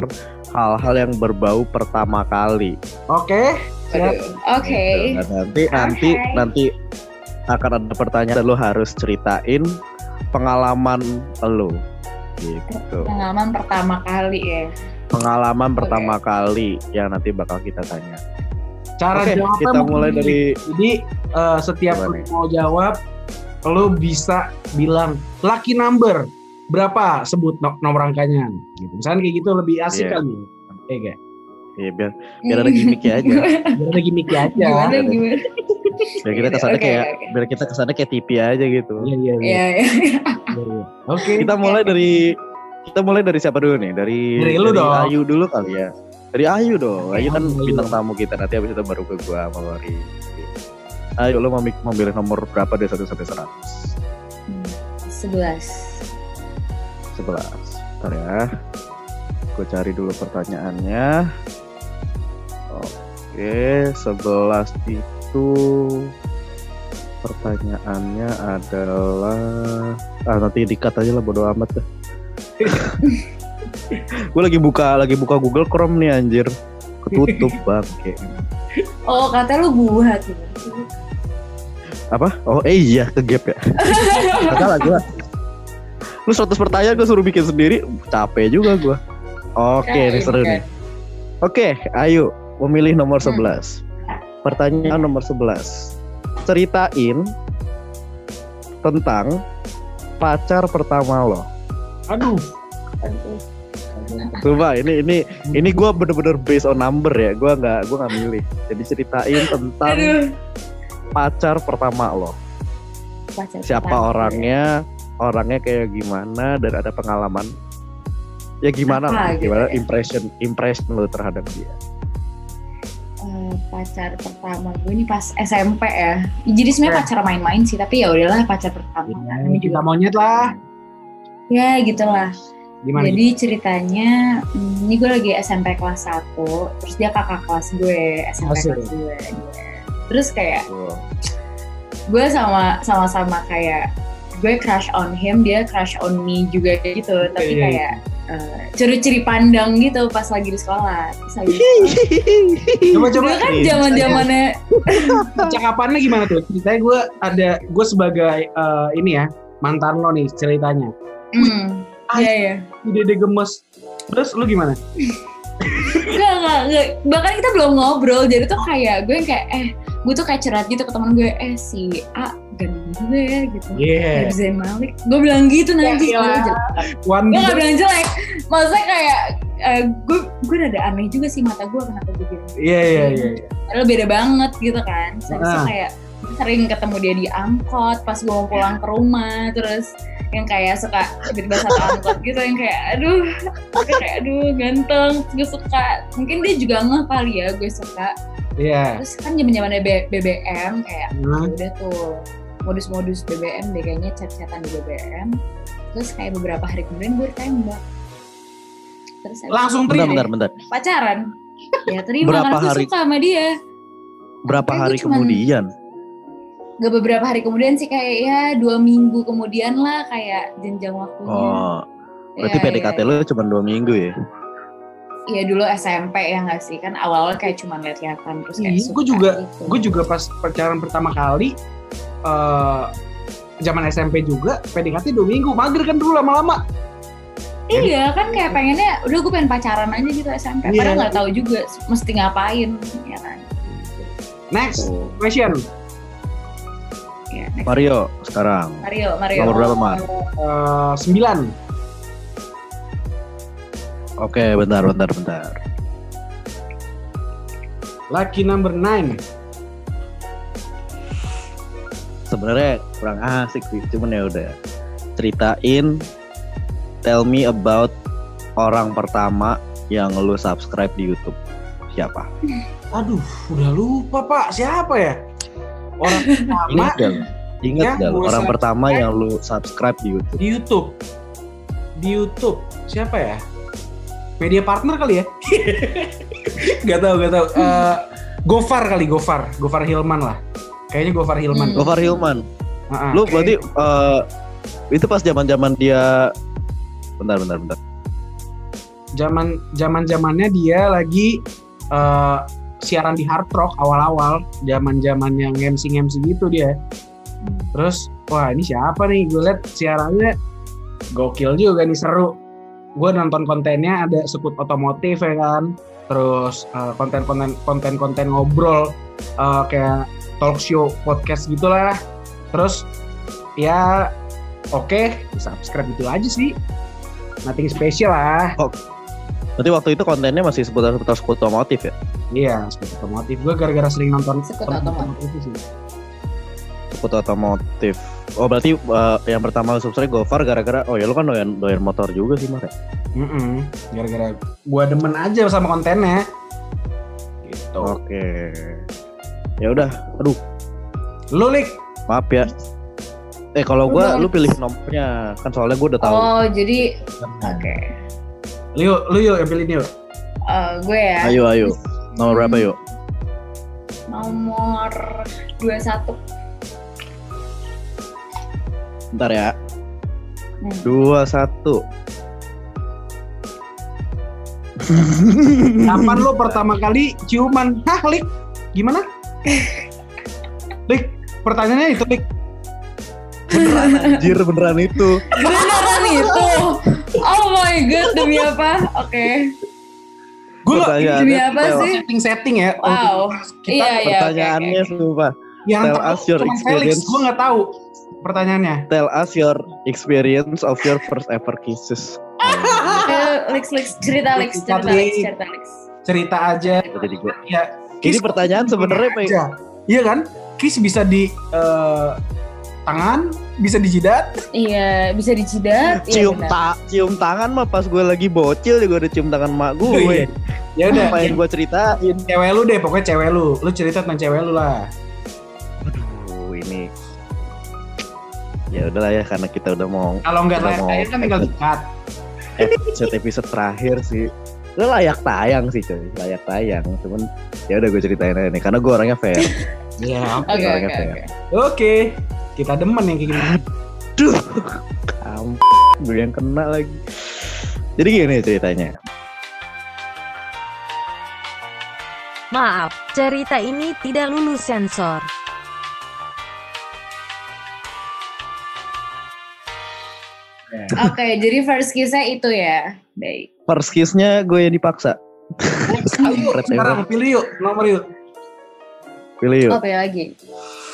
hal-hal yang berbau pertama kali Oke. Siap. Aduh, Oke. Gitu. Dan nanti nanti Alright. nanti akan ada pertanyaan dan lu harus ceritain pengalaman lu gitu. Pengalaman pertama kali ya. Pengalaman pertama kali yang nanti bakal kita tanya. Cara Oke, jawabnya kita mulai dari Jadi eh, setiap lu mau jawab, lu bisa bilang lucky number berapa sebut no- nomor angkanya. Gitu. Misalnya kayak gitu lebih asik Iya. kan? Iya gak? ya biar biar ada gimmicknya aja. Biar ada gimmicknya aja. Gimana gimana? Biar kita kesannya Oke, kayak oke. biar kita kesannya kayak TV aja gitu. Iya iya iya. Iya, iya. iya. Oke. Kita mulai dari kita mulai dari siapa dulu nih? Dari Dari lu dong. Ayu dulu kali ya. Dari Ayu dong. Ayu kan Ayu. bintang tamu kita. Nanti habis itu baru ke gua sama Lori. Ayo lo mau mau pilih nomor berapa dari 1 sampai 100? Hmm, Sebelas. 11. Bentar ya. Gue cari dulu pertanyaannya. Oke, 11 itu pertanyaannya adalah ah nanti dikat aja lah bodo amat dah. [LAUGHS] gue lagi buka lagi buka Google Chrome nih anjir. Ketutup [LAUGHS] bangke. Oh kata lu buat gitu. Apa? Oh eh iya ke gap ya. [LAUGHS] Kagak lah gua. Lu 100 pertanyaan gue suruh bikin sendiri, capek juga gua. Oke, Ya, ini seru nih. Oke, ayo memilih nomor Hmm. 11. Pertanyaan nomor 11. Ceritain tentang pacar pertama lo. Aduh. Coba ini ini ini gua bener-bener based on number ya. Gua nggak gua nggak milih. Jadi ceritain tentang Aduh. pacar pertama lo. Pacar Siapa pertama. orangnya? Orangnya kayak gimana dan ada pengalaman ya gimana Apa lah, gitu gimana ya? impression impression lo terhadap dia. Pacar pertama gue ini pas SMP ya. Jadi sebenarnya pacar main-main sih, tapi ya udahlah pacar pertama. Ya, kita juga. monyet lah. Ya gitulah. Gimana? Jadi ceritanya hmm, ini gue lagi SMP kelas 1, terus dia kakak kelas gue, SMP Asik. kelas gue. Terus kayak gue sama sama-sama kayak gue crush on him, dia crush on me juga gitu. Tapi iya, iya. kayak eh, curi-curi pandang gitu pas lagi di sekolah. Pas lagi di sekolah. [LAUGHS] Coba coba. Dulu kan Iya. zaman zamannya [LAUGHS] Cakapannya gimana tuh? Ceritanya gue ada gue sebagai eh, ini ya mantan lo nih ceritanya. Hmm, iya iya. Dede gemes. Terus lu gimana? Enggak, enggak, enggak. Bahkan kita belum ngobrol, jadi tuh kayak gue yang kayak, eh, gue tuh kayak curhat gitu ke temen gue, eh si A ganteng juga ya gitu. Yeah. Zain Malik. Gue bilang gitu nanti. Ya, gue gak bilang jelek. Maksudnya kayak, eh, gue gue rada aneh juga sih mata gue kenapa gue bilang gitu. Iya iya iya. iya. Padahal beda banget gitu kan. Terus habis itu Ah. kayak sering ketemu dia di angkot pas gue mau pulang ke rumah terus yang kayak suka tiba-tiba satu angkot gitu yang kayak aduh kayak aduh ganteng gue suka mungkin dia juga ngeh kali ya gue suka Iya. terus kan zaman zamannya BBM kayak Nah, ya udah tuh modus-modus BBM deh kayaknya chat-chatan di BBM terus kayak beberapa hari kemudian gue tembak terus Langsung itu Bentar, terima. bentar, bentar. pacaran ya terima Berapa karena hari? suka sama dia Berapa Kayak hari cuman- kemudian? gak beberapa hari kemudian sih kayak ya dua minggu kemudian lah kayak jenjang waktunya Oh, berarti Ya, PDKT ya, lo cuma dua minggu ya? Iya dulu SMP ya nggak sih kan awalnya kayak cuma lihat-lihatan terus kayak Iya, suka gue juga- gitu. gue juga pas pacaran pertama kali eh zaman SMP juga PDKT dua minggu mager kan dulu lama-lama iya kan kayak pengennya udah gue pengen pacaran aja gitu SMP Iya. padahal nggak tahu juga mesti ngapain ya kan next Oh. question ya, next. Mario sekarang. Mario Mario Nomor berapa, Mar? Eh, sembilan Oke, bentar, bentar, bentar. lucky number nine Sebenarnya kurang asik sih, cuman ya udah. Ceritain, tell me about orang pertama yang lu subscribe di YouTube. siapa? [LAUGHS] Aduh, udah lupa Pak. Siapa ya? Orang [LAUGHS] pertama Ingat gak? lu? Ingat Ya, gak gua orang pertama yang lu subscribe di YouTube? di YouTube. Di YouTube siapa ya? Media partner kali ya? [LAUGHS] gak tahu, gak tahu. Eh, Gofar kali, Gofar, Gofar Hilman lah. Kayaknya Gofar Hilman. Hmm. Gofar Hilman. Ah, ah, Lu kayak- berarti eh, itu pas zaman-zaman dia bentar bentar bentar. zaman zaman zamannya dia lagi eh, siaran di hard rock awal-awal zaman zaman yang MC MC gitu dia terus wah ini siapa nih gue liat siarannya gokil juga nih seru gue nonton kontennya ada sekut otomotif ya kan terus eh, konten-konten konten-konten ngobrol eh, kayak talk show podcast gitulah terus ya oke subscribe itu aja sih nothing special lah Berarti waktu itu kontennya masih seputar seputar sekut otomotif ya? Iya, sekut otomotif. Gue gara-gara sering nonton konten otomotif. itu sih. Sekut otomotif. Oh berarti eh, yang pertama lu subscribe Gofar gara-gara oh ya lu kan doyan doyan motor juga sih Mar ya? Mm-mm. Gara-gara gue demen aja sama kontennya. Gitu. Oke. Ya udah, aduh Lu lik, maaf ya. Eh kalau gua Udah. lu pilih nomornya kan soalnya gua udah tahu. Oh, jadi oke. lu yuk, lu yuk yang pilih yuk. Eh, gue ya. Ayo ayo. Nomor berapa yuk? Nomor 21. Bentar ya. Hmm. Dua satu. Kapan lu pertama kali ciuman? Hah, lik? Gimana? Lik, pertanyaannya itu lik. Beneran anjir beneran itu. Beneran itu. Oh my god, demi apa? Oke. Gue gak Pertanyaannya Demi apa sih? setting-setting ya. Wow. Untuk kita Iya, iya. Pertanyaannya oke, oke. sumpah. yang tell us your experience. Gue gak tahu pertanyaannya. Tell us your experience of your first ever kisses. Ayo, Lex, Lex, cerita Lex, cerita Lex. cerita Lex. Cerita aja. Ya, Ini kiss pertanyaan sebenarnya apa ya? aja. Iya kan? Kiss bisa di eh, tangan, bisa di jidat. Iya, bisa dijidat. Iya, cium benar. ta cium tangan mah pas gue lagi bocil juga udah cium tangan mak gue. Iya. Ya udah, Apa yang gue ceritain? cewek lu deh, pokoknya cewek lu. Lu cerita tentang cewek lu lah. Aduh ini. Ya udahlah ya karena kita udah mau Kalau nggak tayang kan tinggal dikat. episode episode terakhir sih. Lu layak tayang sih coy, layak tayang. Cuman ya udah gue ceritain aja nih karena gue orangnya fair. [LAUGHS] Iya. Oke, Orangnya oke, fair. oke. Oke. Kita demen yang kayak gini. Duh, kamp, gue yang kena lagi. Jadi gini ceritanya. Maaf, cerita ini tidak lulus sensor. [LAUGHS] Oke, jadi first kiss-nya itu ya. Baik. First kiss-nya gue yang dipaksa. Ayo, Kampret sekarang pilih yuk, nomor yuk. Pilih yuk. Oh, pilih lagi.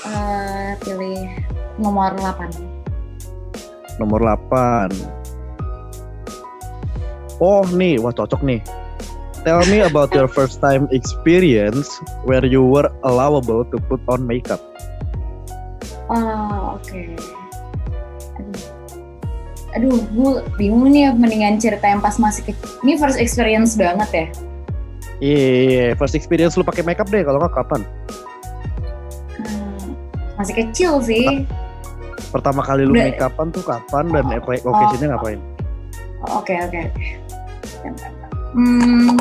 Eh, pilih nomor 8. Nomor 8. Oh nih, wah cocok nih. Tell me about your first time experience where you were allowable to put on makeup. Oh, oke. Aduh. Aduh, gue bingung nih mendingan cerita yang pas masih kecil. Ini first experience banget ya. Iya, first experience lu pakai makeup deh kalau nggak kapan? Hmm, masih kecil sih. Pertama kali lu Udah. makeupan tuh kapan dan apa occasionnya ngapain? Oh, Oke, oke, oke. Bentar, bentar. Hmm,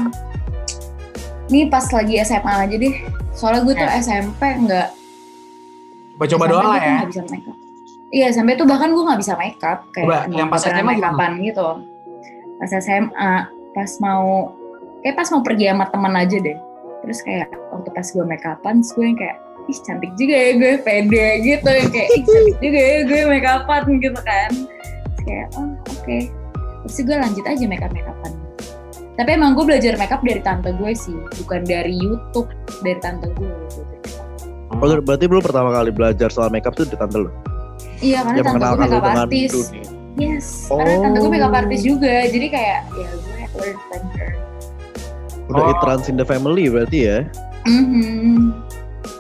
ini pas lagi SMA aja deh. Soalnya gue tuh SMP nggak Coba-coba doang lah ya. nggak bisa makeup. Iya, sampai tuh bahkan gue nggak bisa makeup kayak Coba, yang pas SMA gimana? makeupan gitu. Pas SMA, pas mau kayak pas mau pergi sama teman aja deh. Terus kayak waktu pas gue makeupan, terus gue yang kayak ih cantik juga ya gue pede gitu yang kayak ih cantik juga ya gue makeupan gitu kan. Terus kayak oh oke. Terus gue lanjut aja makeup makeupan. Tapi emang gue belajar makeup dari tante gue sih, bukan dari YouTube, dari tante gue gitu. Oh, berarti lu pertama kali belajar soal makeup tuh di tante lu? Iya, karena Yang tante gue makeup artis. Yes, karena tante gue Oh. makeup artis juga, jadi kayak ya gue learn from her. Udah Oh. it runs in the family berarti ya? Mhm.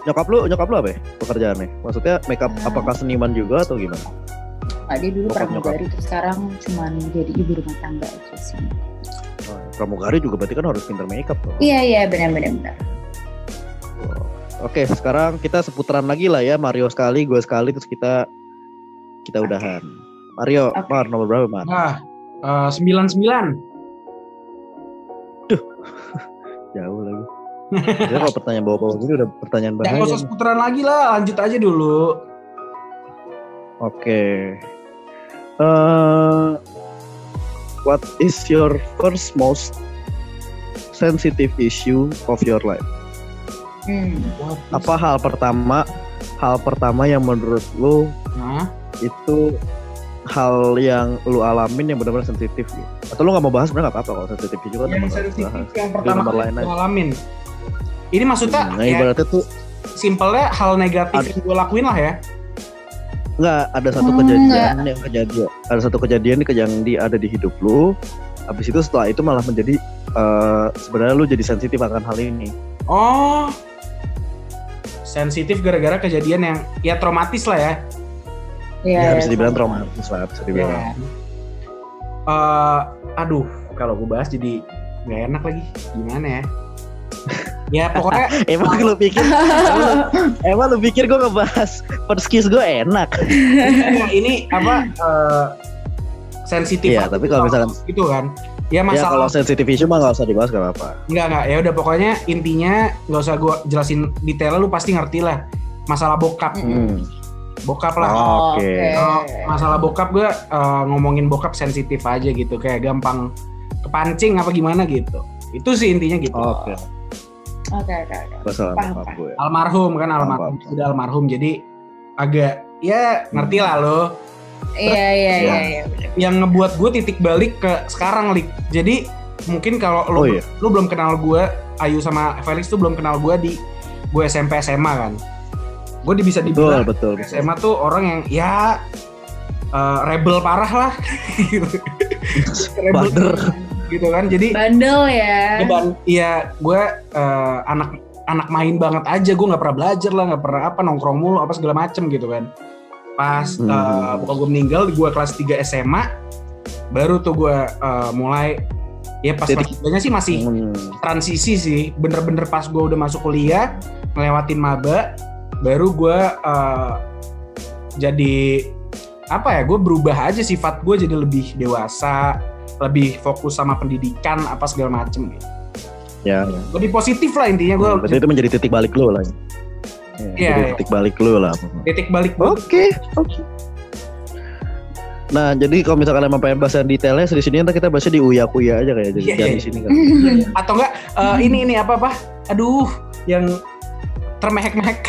Nyokap lu, nyokap lu apa ya pekerjaannya? Maksudnya makeup Ah. apakah seniman juga atau gimana? Ah, dia dulu Bokap pramugari terus sekarang cuman jadi ibu rumah tangga aja sih. Oh, pramugari juga berarti kan harus pinter makeup dong. Iya iya benar-benar benar. Oke, sekarang kita seputaran lagi lah ya. Mario sekali, gue sekali, terus kita kita udahan. Mario, Oke. Mar nomor berapa Mar? Nah, eh, sembilan sembilan. [LAUGHS] Jauh lagi. Jadi kalau pertanyaan bawa-bawa gini udah pertanyaan Jangan bahaya. usah nih. seputaran lagi lah, lanjut aja dulu. Oke. Eh, what is your first most sensitive issue of your life? Hmm. Apa hal pertama hal pertama yang menurut lu Nah, itu hal yang lu alamin yang benar-benar sensitif gitu? Atau lu nggak mau bahas sebenarnya nggak apa-apa kalau sensitif juga yang teman sensitif bahas. yang pertama kali aja. alamin. Ini maksudnya Nah, ya, ibaratnya tuh simpelnya hal negatif Ad- yang gue lakuin lah ya. nggak ada satu Oh, kejadian yang kejadian ada satu kejadian nih yang di ada di hidup lu. Habis itu setelah itu malah menjadi eh, sebenarnya lu jadi sensitif akan hal ini. Oh, sensitif gara-gara kejadian yang ya traumatis lah ya. Iya. ya, iya, bisa dibilang traumatis lah, bisa Ya. dibilang. Eh, aduh, kalau gue bahas jadi nggak enak lagi. Gimana ya? ya pokoknya [LAUGHS] Emang lu pikir emang, [LAUGHS] lu, emang lu pikir gue ngebahas first kiss gue enak? Nah, ini apa eh, sensitif Iya, aja tapi kalau misalkan gitu kan ya ya kalau masalah sensitif issue mah nggak usah dibahas gak apa-apa. nggak nggak ya udah pokoknya intinya nggak usah gue jelasin detailnya lu pasti ngerti lah masalah bokap. Hmm. Bokap lah Oh, Oke. Kalau masalah bokap gue eh, ngomongin bokap sensitif aja gitu kayak gampang kepancing apa gimana gitu itu sih intinya gitu Oke. Oke oke oke. Paham. gue. almarhum kan almarhum Paham, paham. udah almarhum jadi agak ya ngerti lah lo Iya iya Ya. iya iya. yang ngebuat gue titik balik ke sekarang lik jadi mungkin kalau lo Oh iya. lu belum kenal gue Ayu sama Felix tuh belum kenal gue di gue SMP SMA kan gue bisa dibilang betul, betul. SMA tuh orang yang ya eh, rebel parah lah gitu. [LAUGHS] rebel Bader. gitu kan jadi Bandel ya. ya, iya gue eh, anak anak main banget aja gue nggak pernah belajar lah nggak pernah apa nongkrong mulu apa segala macem gitu kan pas Hmm. eh, bokap gue meninggal gue kelas 3 SMA baru tuh gue eh, mulai ya pas kelas 3 sih masih Hmm. transisi sih bener-bener pas gue udah masuk kuliah ngelewatin maba baru gue eh, jadi apa ya gue berubah aja sifat gue jadi lebih dewasa lebih fokus sama pendidikan apa segala macem gitu Ya, ya. lebih positif lah intinya gue Berarti itu menjadi titik balik lu lah. Ya, Iya, jadi iya. titik balik lu lah. titik balik Oke, oke. Nah, jadi kalau misalkan emang pengen bahas yang detailnya di sini kita bahasnya di uya kuya aja kayak jadi Iya, jangan iya. di sini kan. [LAUGHS] atau enggak eh, ini ini apa apa aduh yang termehek-mehek [LAUGHS]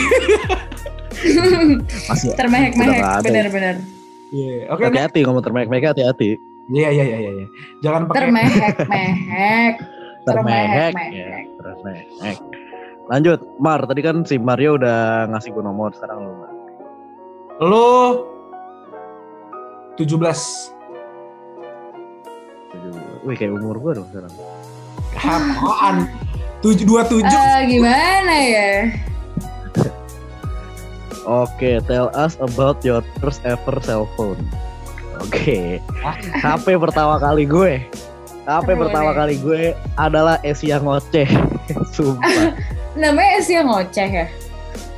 Masih Termehek-mehek. Ada. Bener-bener. Iya, oke nah. hati-hati ngomong termehek-mehek hati-hati. iya iya iya iya iya. jangan pakai Termehek-mehek. Termehek. [LAUGHS] Termehek. Ya, termehek. Lanjut, Mar. Tadi kan si Mario udah ngasih gue nomor sekarang lu. Mar. lo 17 Tujuh- Wih, kayak umur gue dong sekarang. apaan tujuh dua tujuh Eh, gimana ya? Oke, tell us about your first ever cell phone. Oke, HP pertama kali gue. HP pertama kali gue adalah Asia ngoceh. [LAUGHS] Sumpah. Namanya yang ngoceh ya?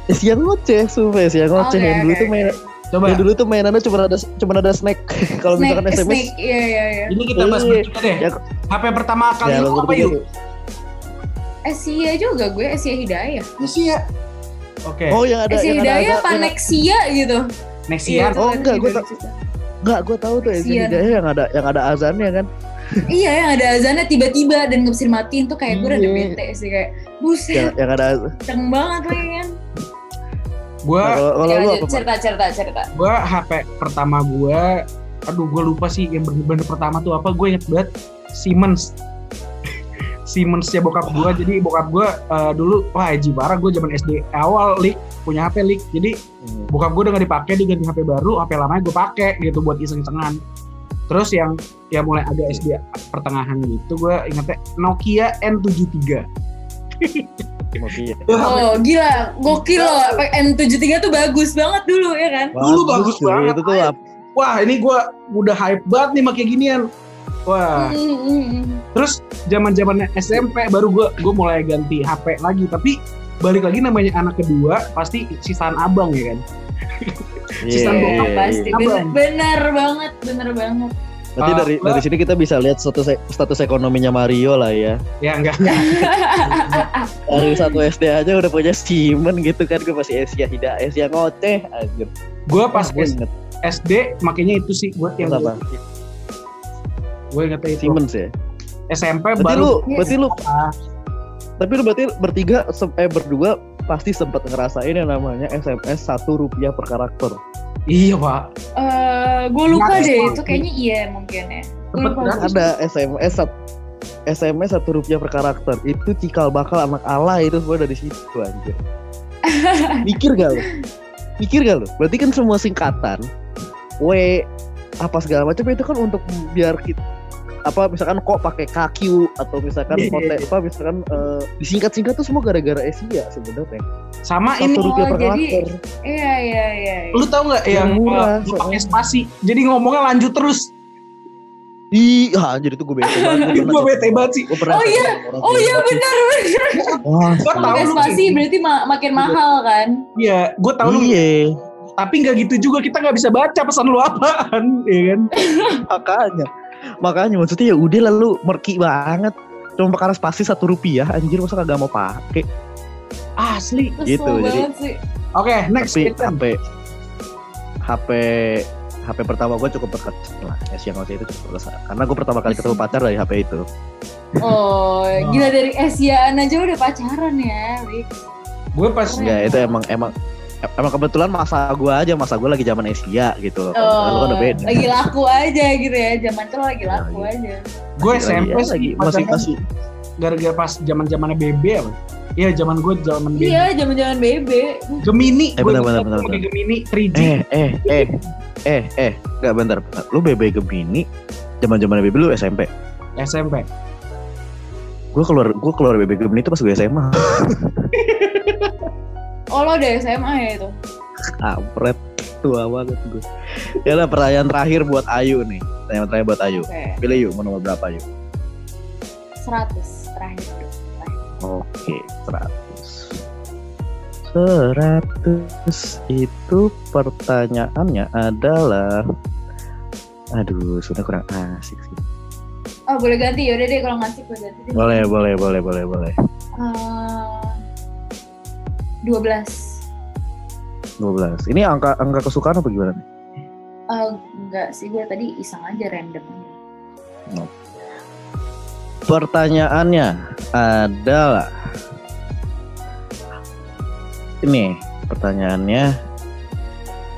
Asia ngoceh, sumpah Asia ngoceh. Oke, yang dulu oke, tuh main, coba yang dulu tuh mainannya cuma ada cuma ada snack. [LAUGHS] Kalau misalkan SMS, snake, iya iya iya. ini kita bahas Iya. juga deh Ya. HP pertama kali ya lu apa yuk Asia juga gue, Asia Hidayah. Asia oke Oh, yang ada Asia yang ada Hidayah azan- apa yang- Nexia gitu? Nexian Oh, tuh enggak, gue. Enggak, gue tahu tuh Asia Asia. Hidayah yang ada yang ada azannya kan. Iya yang ada azannya tiba-tiba dan gak bisa dimatiin tuh kayak gue rada Iya. bete sih kayak buset Yang, yang ada kenceng banget lagi kan. gua Nah, kalau Ya, lu apa? Cerita cerita cerita. gua HP pertama gua aduh gua lupa sih yang bener-bener pertama tuh apa gue inget banget Siemens Siemens ya bokap gua. Jadi bokap gua eh, dulu wah Eji parah gua zaman SD awal lik punya HP lik jadi Hmm. bokap gue udah gak dipakai dia ganti HP baru HP lamanya gue pakai gitu buat iseng-isengan. Terus yang ya mulai agak SD pertengahan gitu gue ingetnya Nokia N73 Nokia. Oh gila, gokil loh. Pakai M73 tuh bagus banget dulu ya kan. Dulu bagus banget, Itu tuh wah ini gue udah hype banget nih pakai ginian Wah, Mm, mm, mm. terus zaman zamannya SMP baru gue gue mulai ganti HP lagi tapi balik lagi namanya anak kedua pasti sisaan abang ya kan [LAUGHS] Sisaan Iya, bokap iya, pasti iya. bener, bener banget bener banget Berarti Ah, dari gua- dari sini kita bisa lihat status status ekonominya Mario lah ya. ya enggak [LAUGHS] Dari satu SD aja udah punya Simon gitu kan gue masih Asia Hida Asia ngoceh anjir. gue pas gue S- inget SD makanya itu sih gue yang apa? gue ingetnya itu Siemens ya. SMP Berarti baru lu berarti lu Ah. tapi lu berarti bertiga eh berdua pasti sempat ngerasain yang namanya SMS satu rupiah per karakter. iya pak Eh, gue lupa Gratis deh itu kayaknya iya mungkin ya Sempet. Ada SMS SMS satu rupiah per karakter itu cikal bakal anak ala itu semua dari situ anjir. [LAUGHS] Mikir gak lu? Mikir gak lu? Berarti kan semua singkatan W apa segala macam itu kan untuk biar kita apa misalkan kok pakai KQ atau misalkan Iya, iya, konten iya. apa misalkan eh, disingkat-singkat tuh semua gara-gara Asia sebenarnya. sama Satu ini rupiah per Oh, jadi- karakter. iya iya iya iya. lu tau nggak yang Yang murah, uh, lu pakai spasi jadi ngomongnya lanjut terus Ih, ah, anjir itu gue bete banget. [LAUGHS] gue bete banget sih Gue Oh iya, oh iya gitu. benar benar Wah, Gua tahu pakai lu spasi berarti ma- makin mahal kan iya gue tahu lu Iya, tapi nggak gitu juga kita nggak bisa baca pesan lu apaan ya kan [LAUGHS] makanya. Makanya maksudnya ya udah lalu merki banget. Cuma perkara spasi satu rupiah, anjir masa kagak mau pakai. asli Kesel Gitu, jadi- oke next Tapi. HP HP HP pertama gue cukup dekat lah. Es yang waktu itu cukup dekat. Karena gue pertama kali ketemu pacar dari HP itu. oh gila dari Asiaan aja udah pacaran ya Wik. gue pas Keren. Enggak, itu emang emang emang kebetulan masa gue aja, masa gue lagi zaman Asia gitu loh. Oh lu kan udah beda. lagi laku aja gitu ya zaman itu lo lagi laku Lagi. aja gue SMP sih lagi masih masih gara-gara pas zaman zamannya BB apa iya zaman gue zaman BB iya zaman zaman bebe Gemini Eh, gue benar, benar, benar, pakai benar. Gemini 3G eh eh eh eh eh enggak bentar, bentar. Lu BB Gemini zaman-zaman BB lu SMP. SMP Gue keluar gue keluar BB Gemini itu pas gue SMA. [LAUGHS] oh lo udah SMA ya itu Kampret tua banget gue. Ya lah pertanyaan terakhir buat Ayu nih. Pertanyaan terakhir buat Ayu. oke Pilih yuk mau nomor berapa yuk? 100 terakhir Oke, 100. 100 itu pertanyaannya adalah Aduh, sudah kurang asik sih. oh boleh ganti yaudah deh kalau ngasih gue ganti deh. Boleh, boleh, boleh, boleh, boleh. Eh, 12 12. Ini angka angka kesukaan apa gimana nih? Eh, enggak sih gue tadi iseng aja random Pertanyaannya adalah ini pertanyaannya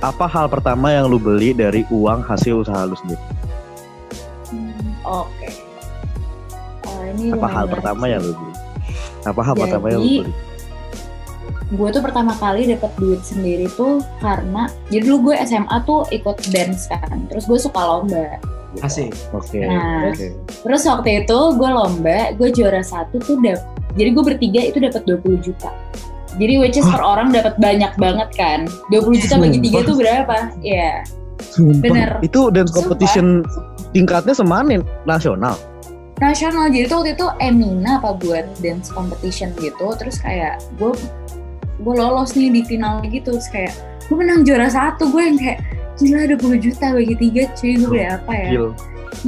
apa hal pertama yang lu beli dari uang hasil usaha lu sendiri? Hmm, oke Eh, ini Apa hal pertama menarik yang sih. lu beli? Apa hal pertama yang lu beli? Gue tuh pertama kali dapat duit sendiri tuh karena jadi dulu gue SMA tuh ikut dance kan terus gue suka lomba gitu. asik Oke, Nah. oke. terus waktu itu gue lomba gue juara satu tuh dap jadi gue bertiga itu dapat 20 juta jadi which is per orang dapat banyak banget kan 20 juta bagi tiga Sumpah. tuh berapa ya Sumpah. Bener. Itu dance Sumpah. competition tingkatnya semanin nasional. nasional jadi tuh waktu itu Emina apa buat dance competition gitu terus kayak gue gue lolos nih di final gitu terus kayak gue menang juara satu gue yang kayak gila 20 juta bagi tiga cuy gue beli apa ya Gil.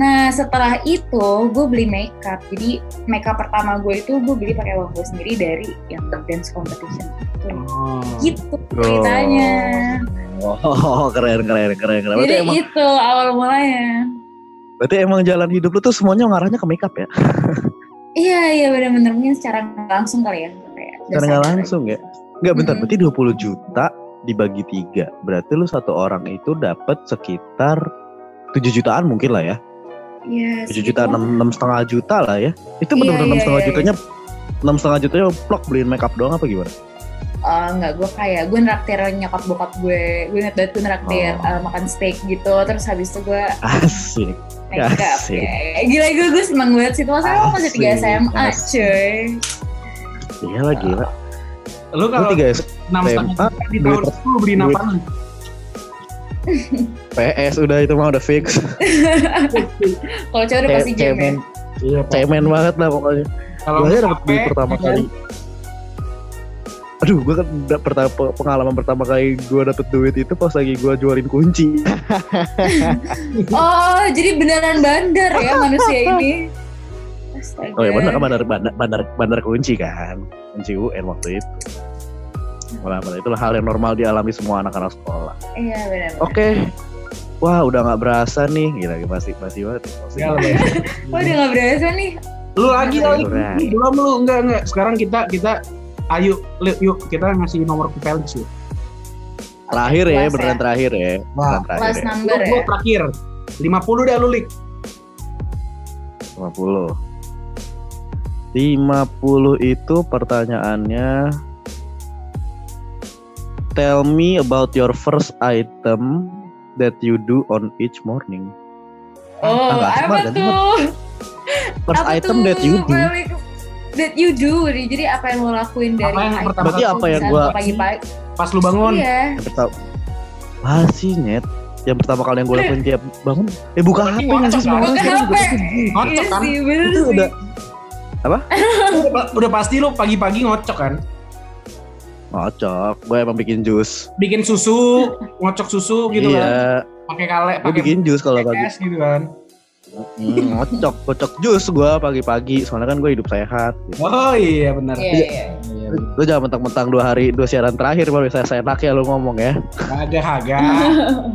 nah setelah itu gue beli makeup jadi makeup pertama gue itu gue beli pakai uang gue sendiri dari yang dance competition itu oh. gitu ceritanya Oh, keren, keren, keren, keren. Jadi emang, itu awal mulanya berarti emang jalan hidup lu tuh semuanya ngarahnya ke makeup ya? iya iya benar-benar mungkin secara langsung kali ya kayak nggak dasar langsung ya? Nggak bentar, Mm-mm. berarti 20 juta dibagi tiga. Berarti lu satu orang itu dapat sekitar 7 jutaan mungkin lah ya. Iya, 7 juta, enam enam setengah juta lah ya. Itu Iya, benar-benar enam iya, setengah iya, jutanya enam setengah jutanya plok beliin makeup doang apa gimana? Eh, enggak gue kayak gue neraktir nyokap bokap gue gue inget banget gue neraktir Oh. eh, makan steak gitu terus habis itu gue Asik. Asik. ya gila gue gue seneng banget sih masa lo masih tiga SMA asik. cuy Iya lah gila. Lu kalau tiga enam setengah di tahun itu lu duit- apa lu PS udah itu mah udah fix. [LAUGHS] Kalau cewek udah pasti ya. cemen, Iya, cemen banget lah pokoknya. Kalau Gue duit HP, pertama kali. Aduh, gue kan pertama pengalaman pertama kali gue dapet duit itu pas lagi gue jualin kunci. [LAUGHS] Oh, jadi beneran bandar ya manusia ini. [LAUGHS] Astaga. Oh ya benar kan bandar, bandar bandar bandar kunci kan, kunci UN waktu itu. Malah malah itulah hal yang normal dialami semua anak-anak sekolah. Iya benar. Oke, wah udah nggak berasa nih, gila masih masih banget. Masih Ya. [LAUGHS] Wah udah gak berasa nih. Lu lagi lagi. Belum lu enggak enggak. Sekarang kita kita ayo yuk kita ngasih nomor ke Felix yuk. terakhir ya, Kelas beneran ya? terakhir ya, beneran terakhir Kelas ya. number ya. lu terakhir 50 dah lu lik. 50 50 itu pertanyaannya Tell me about your first item that you do on each morning. Oh, Ah, apa ganti, tuh? First apa item tuh, that you do. That you do. Jadi apa yang lo lakuin dari Apa yang item pertama Berarti apa yang gua- pagi-pagi? Pas lu bangun. Iya. Yang pertama Wah sih net Yang pertama kali yang gue lakuin [LAUGHS] tiap bangun Eh buka HP nggak sih kan? Buka HP. Iya sih, bener Itu sih. udah [LAUGHS] udah, udah pasti lu pagi-pagi ngocok kan? Ngocok Gue emang bikin jus Bikin susu, ngocok susu gitu kan. Iya Pakai kale, pakai bikin jus kalau pagi es gitu kan. Hmm, Ngocok Ngocok jus gue pagi-pagi Soalnya kan gue hidup sehat gitu. Oh iya benar. Iya, iya. Lu jangan mentang-mentang dua hari Dua siaran terakhir Baru saya seenak ya lu ngomong ya Agak agak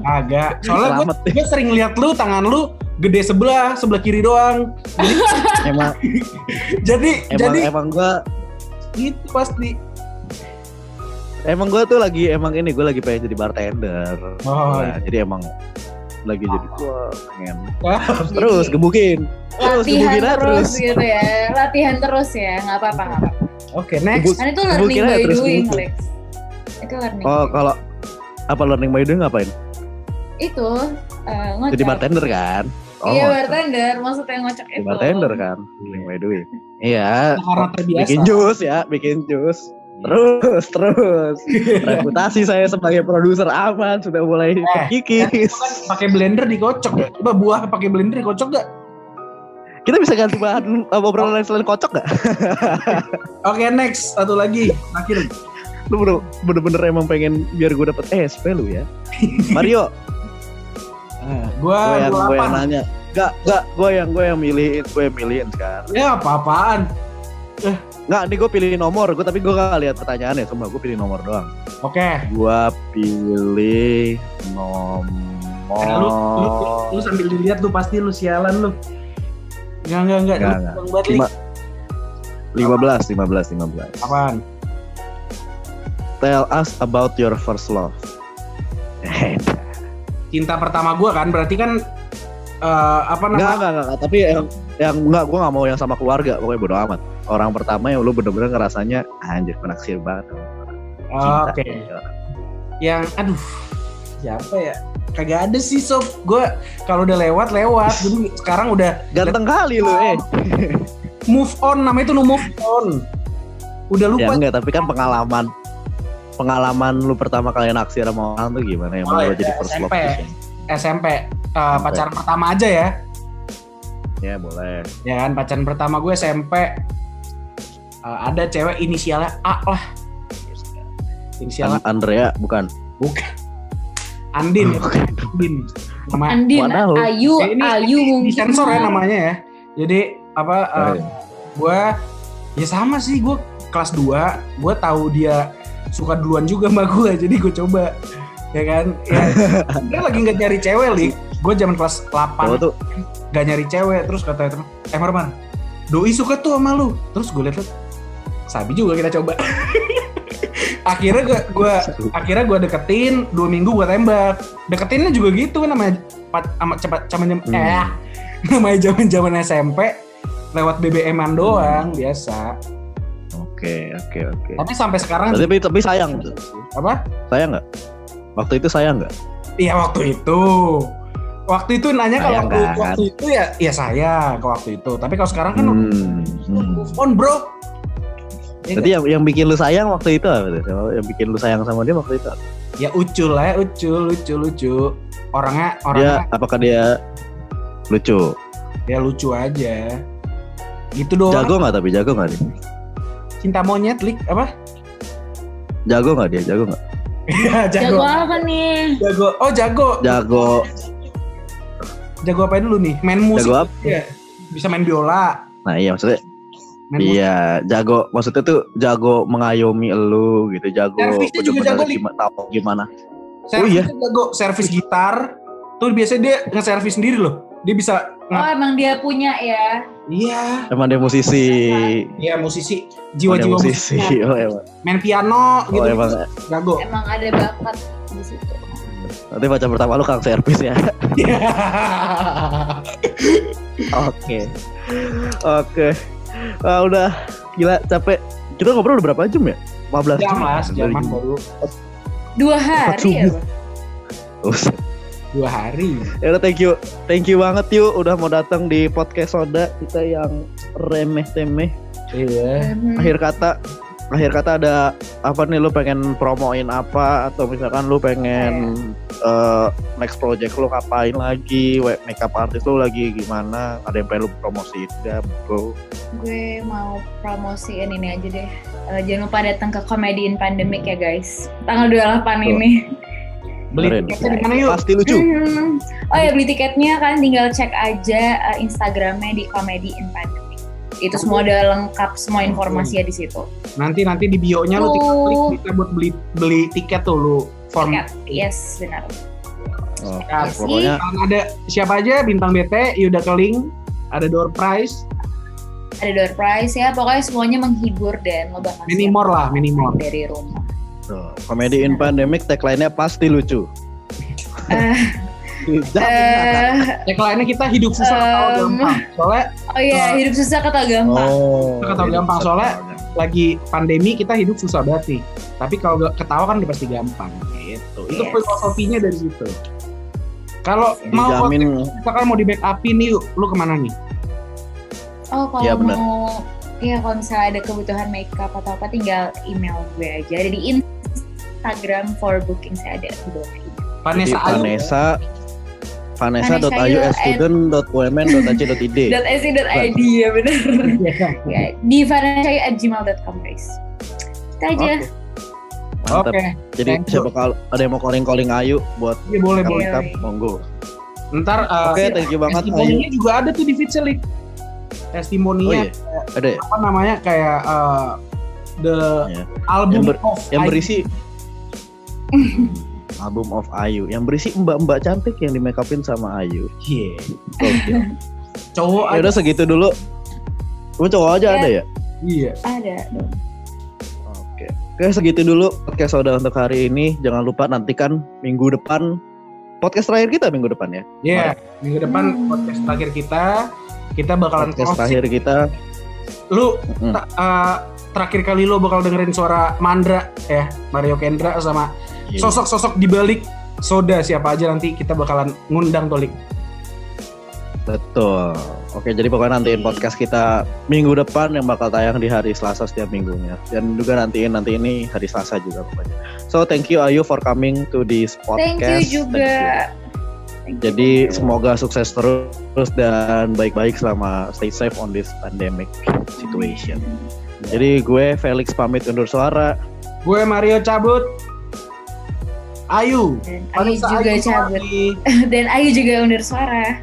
agak. Soalnya gue sering lihat lu tangan lu gede sebelah, sebelah kiri doang. [LAUGHS] Emang [LAUGHS] Jadi Emang jadi Emang gue itu pasti. Emang gue tuh lagi Emang ini Gue lagi pengen jadi bartender Oh, Nah, Jadi emang Lagi jadi Gue pengen iya. Terus gebukin Terus Latihan gebukin terus terus gitu ya. Latihan terus ya. Nggak apa-apa, nggak apa-apa. Oke, next. Gebuk- Kan itu learning by doing. Lex. Itu learning. Oh kalau apa learning by doing ngapain? Itu eh, ngocok. Jadi bartender kan? Oh, iya ngocok. bartender, maksudnya ngocok Jadi itu. bartender kan? Learning by doing. Iya. Bikin jus ya, bikin jus. Terus, terus. [LAUGHS] Reputasi saya sebagai produser aman sudah mulai Eh, terkikis. Kan pakai blender dikocok ya? Coba buah pakai blender dikocok gak? Kita bisa ganti bahan apa obrolan lain selain kocok gak? [LAUGHS] Oke, next. Satu lagi. Terakhir. Lu bener- bener-bener emang pengen biar gue dapet SP lu ya. [LAUGHS] Mario, Gua gue yang gue yang 28. nanya. Gak, gak, gue yang gue yang milihin, gue yang milihin sekarang. Ya apa-apaan. Nggak, nih gue pilih nomor, gue tapi gue gak lihat pertanyaannya, cuma gue pilih nomor doang. Oke. Gua pilih nomor. Eh, lu, lu, lu, lu sambil dilihat lu pasti lu sialan lu. Enggak, enggak, enggak. Enggak, Lu enggak. bang buat Lik. Lima, 15, 15, 15. Apaan? Tell us about your first love. Cinta pertama gua kan berarti kan eh, apa enggak, namanya? enggak, enggak, tapi yang yang enggak, gue gak mau yang sama keluarga, pokoknya bodo amat. Orang pertama yang lu bener-bener ngerasanya anjir menaksir banget. Oh, Oke. Cinta. Yang aduh siapa ya? Kagak ada sih sob. Gua kalau udah lewat lewat. Jadi sekarang udah Ganteng kali lu, eh. move on namanya itu no move on. Udah Ya lupa. enggak, tapi kan pengalaman pengalaman lu pertama kali naksir sama orang tuh gimana yang Oh, ya, jadi first love SMP. gitu. SMP eh, pacaran pertama aja ya. Ya boleh. Ya kan pacaran pertama gue SMP Eh, ada cewek inisialnya A lah. Inisialnya An- Andrea bukan. bukan. Andin ya. Bukan. Andin. Nama Andin, Wadaw. Ayu, Eh, ini, Ayu ini mungkin. disensor ya namanya ya. Jadi apa Oh, eh, iya. gue ya sama sih gue kelas 2 gue tahu dia suka duluan juga sama gue jadi gue coba. Ya kan? Ya [LAUGHS] dia lagi nggak nyari cewek lik gue zaman kelas 8 Cowok tuh. gak nyari cewek terus kata temen eh Marman doi suka tuh sama lu. Terus gue liat sabi juga kita coba. [LAUGHS] Akhirnya gue gue akhirnya gue deketin dua minggu gue tembak. Deketinnya juga gitu namanya pat- ama cepat zaman Hmm. eh [LAUGHS] namanya zaman zaman SMP lewat BBM-an doang biasa Oke, oke, oke. tapi sampai sekarang Tapi tapi sayang apa Sayang nggak? Waktu itu sayang nggak? iya waktu itu waktu itu nanya kalau waktu, kan? waktu itu ya ya saya ke waktu itu tapi kalau sekarang kan Hmm. hmm. move on bro Ya Jadi yang yang bikin lu sayang waktu itu apa tuh? Yang bikin lu sayang sama dia waktu itu? apa? Ya ucul lah ya, ucul, lucu, lucu. Orangnya, Dia orangnya apakah dia lucu? ya lucu aja. Gitu doang. Jago nggak tapi jago nggak dia? Cinta monyet, lik apa? Jago nggak dia? Jago nggak? Iya, [LAUGHS] Jago jago. apa nih? Jago. Oh, jago. Jago. Jago apa dulu nih? Main musik. Jago apa? Iya. Bisa main biola. Nah iya maksudnya Main musik. Iya, jago. Maksudnya tuh jago mengayomi elu gitu, jago Servisnya juga jago, gimana, tahu gimana. Servisnya iya. jago. Servis gitar. Tuh biasanya dia nge-servis sendiri loh. Dia bisa Oh emang dia punya ya. Iya. Emang dia musisi. Iya musisi. Jiwa-jiwa musisi. musisi. [LAUGHS] Oh emang. Main piano Oh gitu. emang. Jago. Emang ada bakat di situ. Nanti pacar pertama lu kang servis ya. [LAUGHS] Oke. Oke. Ah, udah gila capek. Kita ngobrol udah berapa jam ya? 15 Jam lah, sejaman Dari- baru Dua hari ya. subuh. Bang? Dua hari. Ya udah thank you. Thank you banget yuk udah mau datang di podcast Soda kita yang remeh temeh. Iya. Akhir kata akhir kata ada apa nih lu pengen promoin apa atau misalkan lu pengen eh, next project lu ngapain lagi, makeup artist lu lagi gimana, ada yang pengen lu promosiin juga, bro. Gue mau promosiin ini aja deh. Eh, jangan lupa datang ke Comedy in Pandemic ya guys. Tanggal 28 Tuh. ini. Beli tiketnya di mana yuk? Pasti lucu. Hmm. Oh ya beli tiketnya kan tinggal cek aja eh, Instagramnya di Comedy in Pandemic. Itu semua udah lengkap semua informasinya di situ. Nanti nanti di bio-nya lu tinggal klik bisa buat beli beli tiket tuh lu form. Tiket. Yes, benar. Oh, Nah, pokoknya Kan ada siapa aja bintang BT, Yuda Keling, ada door prize, Ada door prize ya, pokoknya semuanya menghibur dan lo bakal minimor siap lah, minimor. dari rumah. Tuh, comedy in pandemic tagline-nya pasti lucu. Eh, [LAUGHS] Jamin akan. eh, Ya lainnya kita hidup susah Um, gampang. Soalnya oh iya, Eh, hidup susah kata gampang. Oh, Kita tahu gampang, soalnya lagi pandemi kita hidup susah banget nih. Tapi kalau ketawa kan udah pasti gampang gitu. Itu Yes. filosofinya dari situ. Kalau mau misalkan mau di backupin nih, lu ke mana nih? Oh kalau Iya, benar. mau, iya kalau misalnya ada kebutuhan makeup atau apa tinggal email gue aja. Ada di Instagram for booking saya ada di bawah ini. Jadi Vanessa Ayu. Vanessa Ayu student.umn.ac.id .ac.id ya benar. Iya. ya, di vanessa@gmail.com guys. Kita aja. Oke. Mantap. Oke, Jadi thank siapa kalau ada yang mau calling-calling Ayu buat iya boleh boleh. monggo. Ntar uh, Oke, thank you banget Ayu. juga ada tuh di Fitselik. Oh Testimoninya iya, ada ya? apa namanya kayak uh, the Iya. album Yang ber- of Yang Ayu. berisi [LAUGHS] album of Ayu, yang berisi mbak-mbak cantik yang di make upin sama Ayu. Iya. Oke. Cowok ya udah segitu dulu. Cuma cowok aja Ya. ada ya? Iya. Ada. Oke. Oke, segitu dulu podcast Soda untuk hari ini. Jangan lupa nantikan minggu depan podcast terakhir kita minggu depan ya. Iya, minggu depan Hmm. podcast terakhir kita kita bakalan Podcast closing. terakhir kita. Lu Mm. ta- uh, terakhir kali lu bakal dengerin suara Mandra ya, Mario Kendra sama Iya. sosok-sosok di balik Soda siapa aja nanti kita bakalan ngundang Tolik. Betul. Oke, jadi pokoknya nantiin podcast kita minggu depan yang bakal tayang di hari Selasa setiap minggunya. Dan juga nantiin nanti ini hari Selasa juga pokoknya. So, thank you Ayu for coming to this podcast. Thank you juga. Thank you. Jadi semoga sukses terus dan baik-baik selama stay safe on this pandemic situation. Jadi gue Felix pamit undur suara. Gue Mario cabut. Ayu. Dan Ayu juga Ayu cabut. [LAUGHS] Dan Ayu juga undur suara.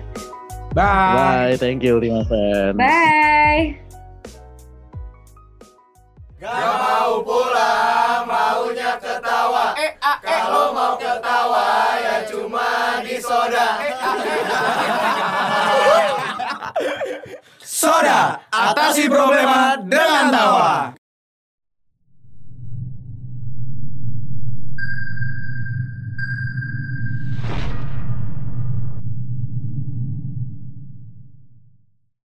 Bye. Bye, thank you Lima fans. Bye. Gak mau pulang, Kalau mau ketawa ya cuma di soda. Soda, atasi problema dengan tawa.